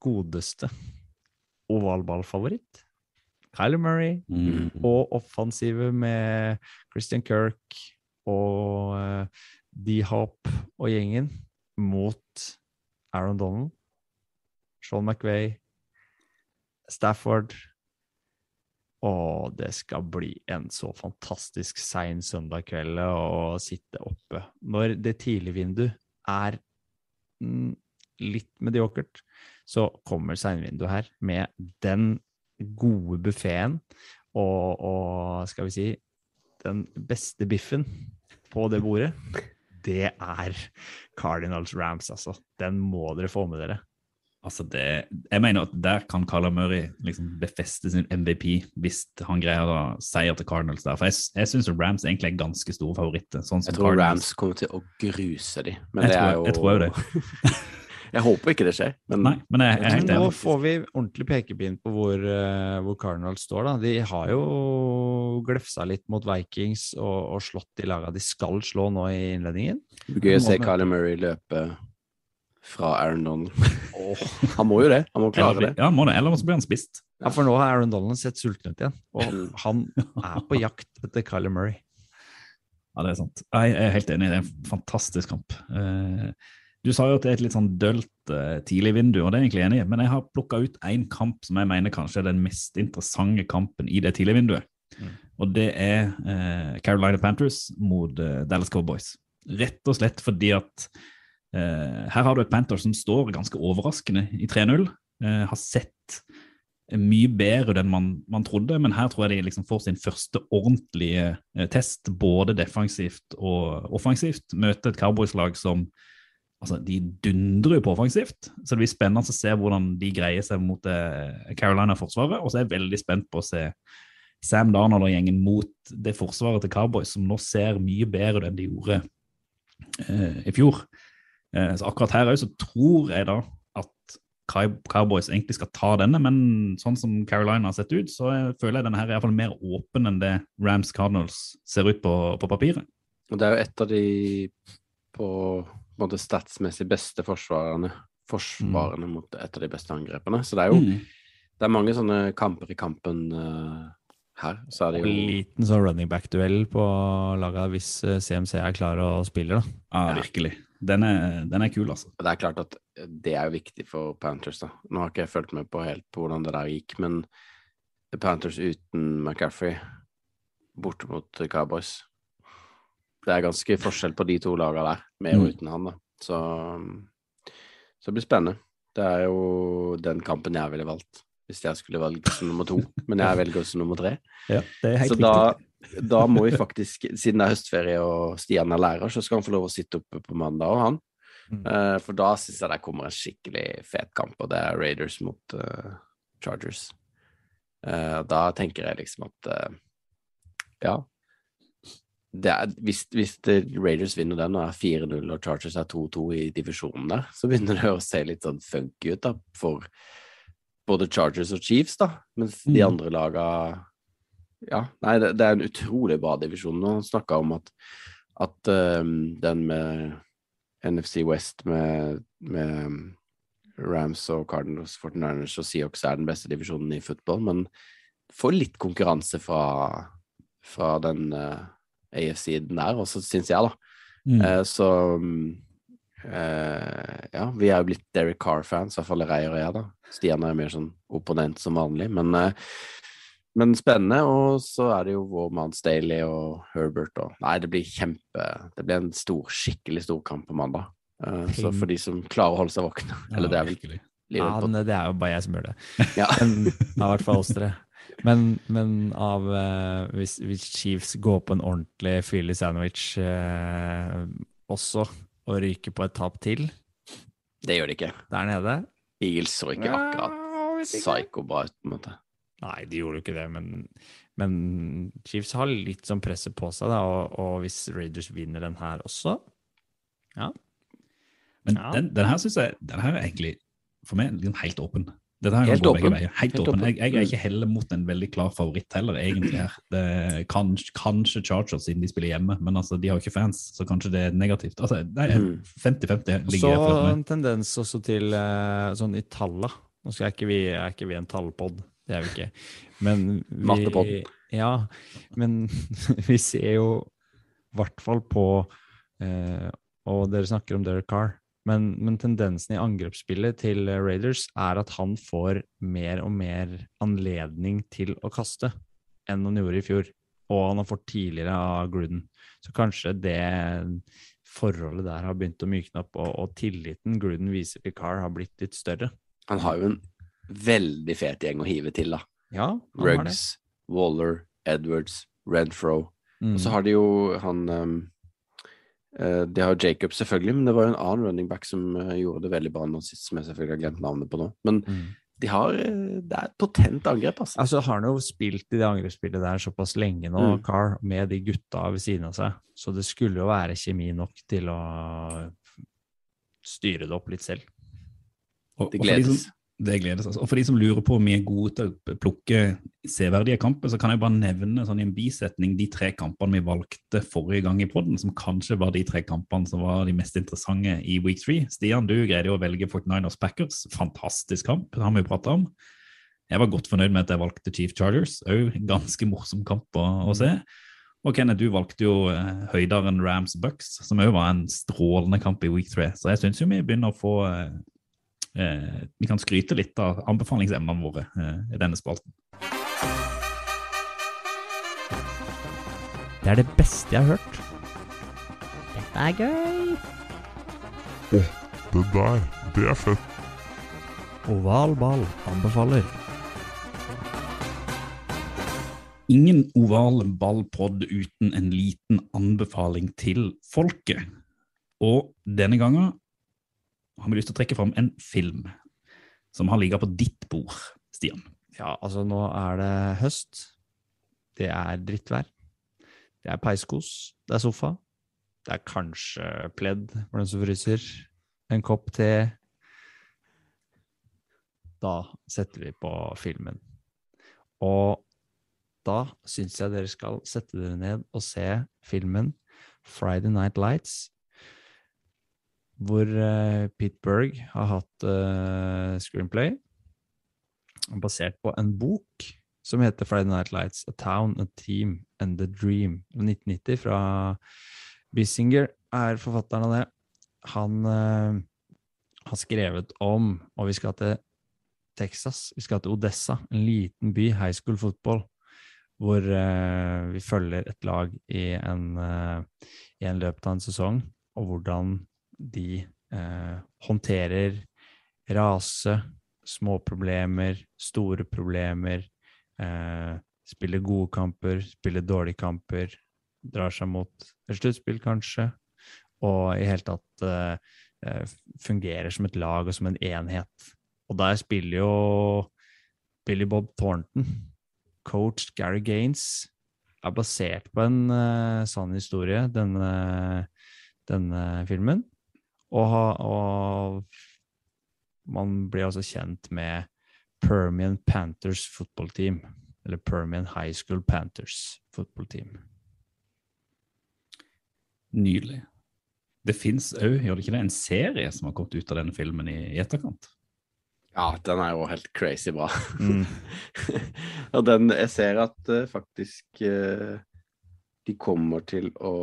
Speaker 2: godeste ovalballfavoritt. Kyler Murray
Speaker 1: Mm.
Speaker 2: og offensive med Christian Kirk og uh, D-Hop og gjengen mot Aaron Donald, Sean McVay, Stafford. Og det skal bli en så fantastisk sein søndag kveld å sitte oppe. Når det tidligvinduet er mm, litt mediokert, så kommer seinvinduet her med den gode buffeen og, og skal vi si den beste biffen på det bordet. [laughs] Det er Cardinals Rams, altså. Den må dere få med dere.
Speaker 1: Altså det, jeg mener at der kan Carla Murray liksom befeste sin MVP hvis han greier å seier til Cardinals der. For jeg, jeg syns Rams egentlig er ganske store favoritter. Sånn som
Speaker 3: Jeg tror
Speaker 1: Cardinals.
Speaker 3: Rams kommer til å gruse dem, Men
Speaker 1: Jeg
Speaker 3: det
Speaker 1: tror-
Speaker 3: er jo
Speaker 1: jeg tror jo det. [laughs]
Speaker 3: jeg håper ikke det skjer, men
Speaker 1: Nei, men jeg, jeg er helt
Speaker 2: Nå får vi ordentlig pekepinn på hvor, eh, hvor Cardinals står. Da. De har jo glefsa litt mot Vikings og, og slått de laga de skal slå nå i innledningen.
Speaker 3: gøy å se Carla Murray løpe fra Aaron Donald. [laughs] Han må jo det. Han må klare
Speaker 1: Eller,
Speaker 3: det.
Speaker 1: ja, må det, eller så blir han spist.
Speaker 2: Ja, For nå har Aaron Donald sett sulten ut igjen, og
Speaker 3: Mm.
Speaker 2: han er på jakt etter Kyler Murray.
Speaker 1: Ja, det er sant. Jeg er helt enig, det er en fantastisk kamp. Eh, Du sa jo at det er et litt sånn dølt eh, tidlig vindu, og det er jeg egentlig enig i, men jeg har plukka ut én kamp som jeg mener kanskje er den mest interessante kampen i det tidlige vinduet.
Speaker 2: Mm.
Speaker 1: Og det er eh, Carolina Panthers mot Dallas Cowboys. Rett og slett fordi at her har du et Panthers som står ganske overraskende i 3-0. Eh, har sett mye bedre enn man, man trodde, men her tror jeg de liksom får sin første ordentlige eh, test, både defensivt og offensivt. Møte et Cowboys-lag som altså, de dundrer på offensivt, så det blir spennende å se hvordan de greier seg mot eh, Carolina-forsvaret. Og så er jeg veldig spent på å se, Sam Darnold og gjengen mot det forsvaret til Cowboys, som nå ser mye bedre enn de gjorde eh, i fjor. Eh, så akkurat her òg så tror jeg da at Cowboys egentlig skal ta denne, men sånn som Carolina har sett ut, så jeg føler jeg denne her er i hvert fall mer åpen enn det Rams Cardinals ser ut på, på papiret.
Speaker 3: Og det er jo et av de på, på en måte statsmessig beste forsvarene, Forsvarene mot et av de beste angrepene. Så det er jo
Speaker 1: Mm.
Speaker 3: det er mange sånne kamper i kampen uh, her. Så er det
Speaker 2: En liten sånn running back-duell på laget hvis eh, CMC er klar og spiller, da.
Speaker 1: Ja,
Speaker 3: Ja.
Speaker 1: virkelig. Den er, den er kul, altså.
Speaker 3: Det er klart at det er jo viktig for Panthers, da. Nå har ikke jeg fulgt med på helt på hvordan det der gikk, men Panthers uten McCaffrey borte mot Cowboys Det er ganske forskjell på de to lagene der, med og
Speaker 1: Mm.
Speaker 3: uten han, da. Så, så det blir spennende. Det er jo den kampen jeg ville valgt, hvis jeg skulle valgt som nummer to. Men jeg velger som nummer tre.
Speaker 1: Ja, det er helt
Speaker 3: Så da, da må vi faktisk, siden det er høstferie og Stian er lærer, så skal han få lov å sitte oppe på mandag og han.
Speaker 2: Mm.
Speaker 3: Eh, for da syns jeg det kommer en skikkelig fet kamp, og det er Raiders mot uh, Chargers. Uh, da tenker jeg liksom at ja. Er, hvis, hvis Raiders vinner den og er 4-0 og Chargers er 2-2 i divisjonen der, så begynner det å se litt sånn funky ut da, for både Chargers og Chiefs, da. Mens de
Speaker 1: Mm.
Speaker 3: andre laga Ja, nei, det, det er en utrolig bra divisjon. Nå snakka om at, at um, den med NFC West med, med Rams og Cardinals, 49ers og Seahawks er den beste divisjonen i football, men får litt konkurranse fra, fra den uh, AFC-en der også, syns jeg, da.
Speaker 1: Mm.
Speaker 3: Uh, så um, uh, ja, vi er jo blitt Derek Carr-fans, i hvert fall Reier og jeg, da. Stian er mer sånn opponent som vanlig, men, eh, men spennende. Og så er det jo vår mann Staley og Herbert og Nei, det blir kjempe Det blir en stor, skikkelig stor kamp på mandag. Uh, så for de som klarer å holde seg våkne, eller det er vel
Speaker 2: Ja, men det er jo bare jeg som gjør det. [laughs]
Speaker 3: Ja.
Speaker 2: Men, I hvert fall oss tre. Men, men av uh, hvis, hvis Chiefs går på en ordentlig Philly sandwich uh, også, og ryker på et tap til
Speaker 3: Det gjør de ikke.
Speaker 2: der nede
Speaker 3: Eagles så ikke akkurat psyko-bra ut, på en måte.
Speaker 2: Nei, de gjorde jo ikke det, men, men Chiefs har litt sånn presset på seg, da, og, og hvis Raiders vinner den her også Ja.
Speaker 1: Men
Speaker 2: Ja.
Speaker 1: den, den her synes jeg den her er egentlig for meg liksom helt åpen. Dette her
Speaker 3: Helt åpen.
Speaker 1: Helt,
Speaker 3: Helt
Speaker 1: åpen. Jeg, jeg er
Speaker 3: Mm.
Speaker 1: ikke heller mot en veldig klar favoritt heller, egentlig. her. Det kan, Kanskje Chargers, siden de spiller hjemme, men altså, de har jo ikke fans, så kanskje det er negativt. Altså, det er
Speaker 3: Mm.
Speaker 1: 50-50 ligger
Speaker 2: Så en tendens også til eh, sånn i talla. Nå skal jeg ikke vi, er ikke vi en tallpod, det er vi ikke. Men vi. Ja, men [laughs] vi ser jo i hvert fall på eh, Og dere snakker om Derek Carr. Men, men tendensen i angrepsspillet til Raiders er at han får mer og mer anledning til å kaste enn han gjorde i fjor. Og han har fått tidligere av Gruden. Så kanskje det forholdet der har begynt å mykne opp, og, og tilliten Gruden viser til Carr, har blitt litt større.
Speaker 3: Han har jo en veldig fet gjeng å hive til, da.
Speaker 2: Ja.
Speaker 3: Ruggs, Waller, Edwards, Renfro.
Speaker 2: Mm.
Speaker 3: Og så har de jo han um, eh, De har Jacob, selvfølgelig, men det var jo en annen running back som eh, gjorde det veldig bra nå sist, som jeg selvfølgelig har glemt navnet på nå. Men
Speaker 2: Mm.
Speaker 3: de har eh, Det er et potent angrep, altså.
Speaker 2: Altså har han jo spilt i det angrepsspillet der såpass lenge nå,
Speaker 3: Mm.
Speaker 2: Carr, med de gutta ved siden av seg. Så det skulle jo være kjemi nok til å styre det opp litt selv.
Speaker 1: Og,
Speaker 3: Det
Speaker 1: og for de
Speaker 3: gledes.
Speaker 1: Som, det gledes, altså. Og for de som lurer på om vi er gode til å plukke severdige kamper, så kan jeg bare nevne sånn i en bisetning de tre kampene vi valgte forrige gang i podden, som kanskje var de tre kampene som var de mest interessante i week three. Stian, du greide jo å velge 49ers Packers. Fantastisk kamp, det har vi jo prata om. Jeg var godt fornøyd med at jeg valgte Chief Chargers. Òg ganske morsom kamp å, å se. Og Kenneth, du valgte jo eh, høyderen Rams Bucks, som òg var en strålende kamp i week three. Så jeg syns jo vi begynner å få eh, Vi kan skryte litt av anbefalingsemnene våre eh, i denne spalten.
Speaker 2: Det er det beste jeg har hørt.
Speaker 4: Dette er gøy.
Speaker 8: Det der, det er fett.
Speaker 2: Oval ball anbefaler.
Speaker 1: Ingen oval ballpod uten en liten anbefaling til folket. Og denne gangen har vi lyst til å trekke fram en film som har ligget på ditt bord, Stian.
Speaker 2: Ja, altså nå er det høst. Det er drittvær. Det er peiskos. Det er sofa. Det er kanskje pledd for den som fryser. En kopp te. Da setter vi på filmen. Og da syns jeg dere skal sette dere ned og se filmen Friday Night Lights, hvor uh, Pete Berg har hatt uh, screenplay basert på en bok som heter Friday Night Lights, A Town, A Team and A Dream, 1990, fra Bissinger er forfatteren av det. Han uh, har skrevet om, og vi skal til Texas, vi skal til Odessa, en liten by, high school football, hvor eh, vi følger et lag i en, eh, i en løpet av en sesong, og hvordan de eh, håndterer rase, småproblemer, store problemer, eh, spiller gode kamper, spiller dårlige kamper, drar seg mot et sluttspill, kanskje, og i hele tatt eh, eh, fungerer som et lag og som en enhet. Og der spiller jo Billy Bob Thornton, coach Gary Gaines, er basert på en uh, sann historie, denne, denne filmen. Og, ha- og man blir altså kjent med Permian Panthers fotballteam. Eller Permian High School Panthers fotballteam.
Speaker 1: Nydelig. Det fins òg, gjør det ikke det, en serie som har kommet ut av denne filmen i, i etterkant?
Speaker 3: Ja, den er jo helt crazy bra.
Speaker 2: Mm. [laughs]
Speaker 3: og den Jeg ser at uh, faktisk uh, de kommer til å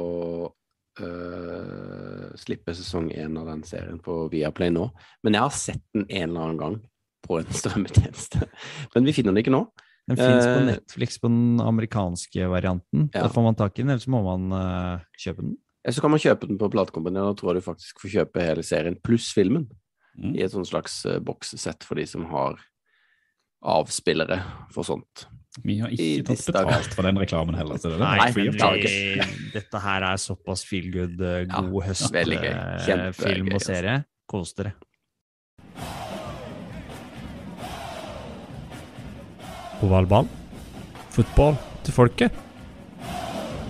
Speaker 3: eh, slippe sesong én av den serien på Viaplay nå. Men jeg har sett den en eller annen gang på en [laughs] strømmetjeneste. Men vi finner den ikke nå.
Speaker 2: Den fins på
Speaker 3: Eh,
Speaker 2: Netflix på den amerikanske varianten.
Speaker 3: Ja.
Speaker 2: Da får man tak i den, eller så må man uh, kjøpe den.
Speaker 3: Eller så kan man kjøpe den på platekompaniet, og da tror jeg du faktisk får kjøpe hele serien pluss filmen.
Speaker 1: Mm.
Speaker 3: I et sånt slags uh, bokssett for de som har avspillere for sånt.
Speaker 1: Vi har ikke tatt betalt for den reklamen heller. Så det er
Speaker 2: Nei,
Speaker 1: free
Speaker 2: men
Speaker 1: of
Speaker 3: det
Speaker 1: charge.
Speaker 2: det, dette her er såpass feel good, god
Speaker 3: Ja, veldig gøy.
Speaker 2: Og
Speaker 3: altså.
Speaker 2: serie. Kos dere. Ovalball. Fotball til folket.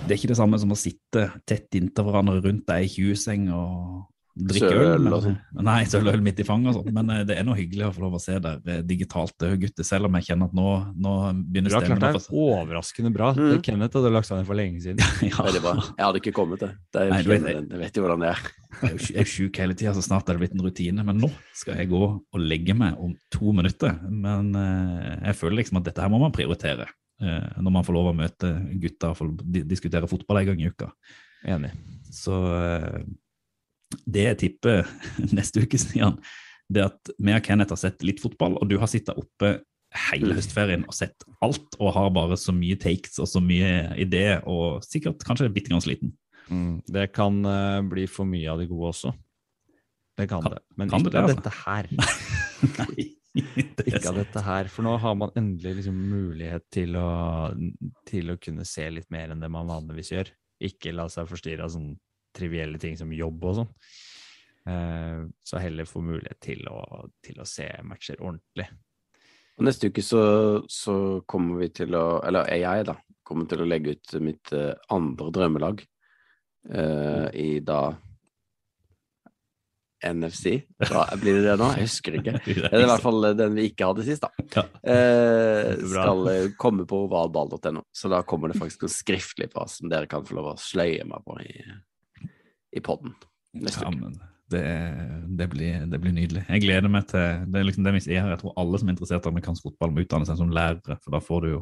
Speaker 1: Det er ikke det samme som å sitte tett inntil hverandre rundt ei tjuvseng og drikke øl. men-
Speaker 3: sånn.
Speaker 1: Nei, søløl midt i fanget og sånn. Men eh, det er noe hyggelig å få lov å se der digitalt, det, gutter. Selv om jeg kjenner at nå, nå begynner
Speaker 2: Du har klart
Speaker 1: stemmen å
Speaker 2: deg
Speaker 1: få
Speaker 2: overraskende bra.
Speaker 3: Mm.
Speaker 2: Det Kenneth hadde lagt seg ned for lenge siden. [laughs]
Speaker 1: ja,
Speaker 3: Veldig bra. Jeg hadde ikke kommet det. Det er,
Speaker 1: Nei, du vet-
Speaker 3: jeg, jeg vet jo hvordan det er.
Speaker 1: Jeg er sjuk hele tida, så snart er det blitt en rutine. Men nå skal jeg gå og legge meg om to minutter. Men eh, jeg føler liksom at dette her må man prioritere. eh, når man får lov å møte gutta og diskutere fotball en gang i uka.
Speaker 2: Enig.
Speaker 1: Så det jeg tipper [laughs] neste uke, Stian, det er at vi og Kenneth har sett litt fotball, og du har sittet oppe hele høstferien og sett alt, og har bare så mye takes og så mye ideer, og sikkert kanskje bitte grann sliten.
Speaker 2: Mm. Det kan uh, bli for mye av det gode også. Det kan,
Speaker 1: Kan-
Speaker 2: det. Men
Speaker 1: kan
Speaker 2: ikke
Speaker 1: det altså?
Speaker 2: dette her. [laughs]
Speaker 1: Nei, det er
Speaker 2: Ikke av dette her, for nå har man endelig liksom mulighet til å, til å kunne se litt mer enn det man vanligvis gjør. Ikke la seg forstyrre av sånne trivielle ting som jobb og sånn. Eh, så heller få mulighet til å, til å se matcher ordentlig.
Speaker 3: Og neste uke så, så kommer vi til å Eller jeg, da. Kommer til å legge ut mitt eh, andre drømmelag eh, i da NFC. Da blir det det nå? Jeg husker ikke. [laughs] Det er i hvert fall den vi ikke hadde sist, da.
Speaker 1: Ja.
Speaker 3: Eh, skal komme på ovalball.no. Så da kommer det faktisk noe skriftlig på oss som dere kan få lov å sløye meg på i, i podden neste
Speaker 1: Ja,
Speaker 3: uke.
Speaker 1: men det, det, blir, det blir nydelig. Jeg gleder meg til det er liksom det her. Jeg tror alle som er interessert i amerikansk fotball, må utdanne seg som lærere, for da får du jo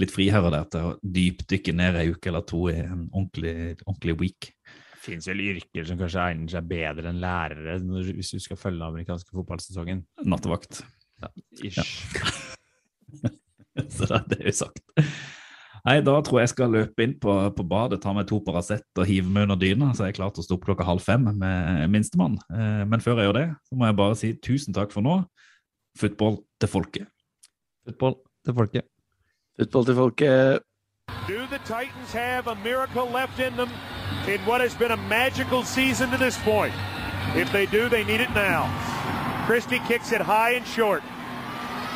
Speaker 1: litt fri her og der til å dypdykke ned ei uke eller to i en ordentlig, ordentlig week.
Speaker 2: Det finnes vel yrker som kanskje egner seg bedre enn lærere når, hvis du skal følge den amerikanske fotballsesongen.
Speaker 1: Nattevakt.
Speaker 2: Ish. [laughs]
Speaker 1: Så da, det er jo sagt. Nei, da tror jeg jeg skal løpe inn på, på badet, ta meg to Paracet og hive meg under dyna, så er jeg klar til å stå opp klokka halv fem med minstemann. Eh, Men før jeg gjør det, så må jeg bare si tusen takk for nå. Football til folket.
Speaker 2: Football til folket.
Speaker 3: Football til folket.
Speaker 6: Do the Titans have a miracle left in them in what has been a magical season to this point? If they do, they need it now. Christie kicks it high and short.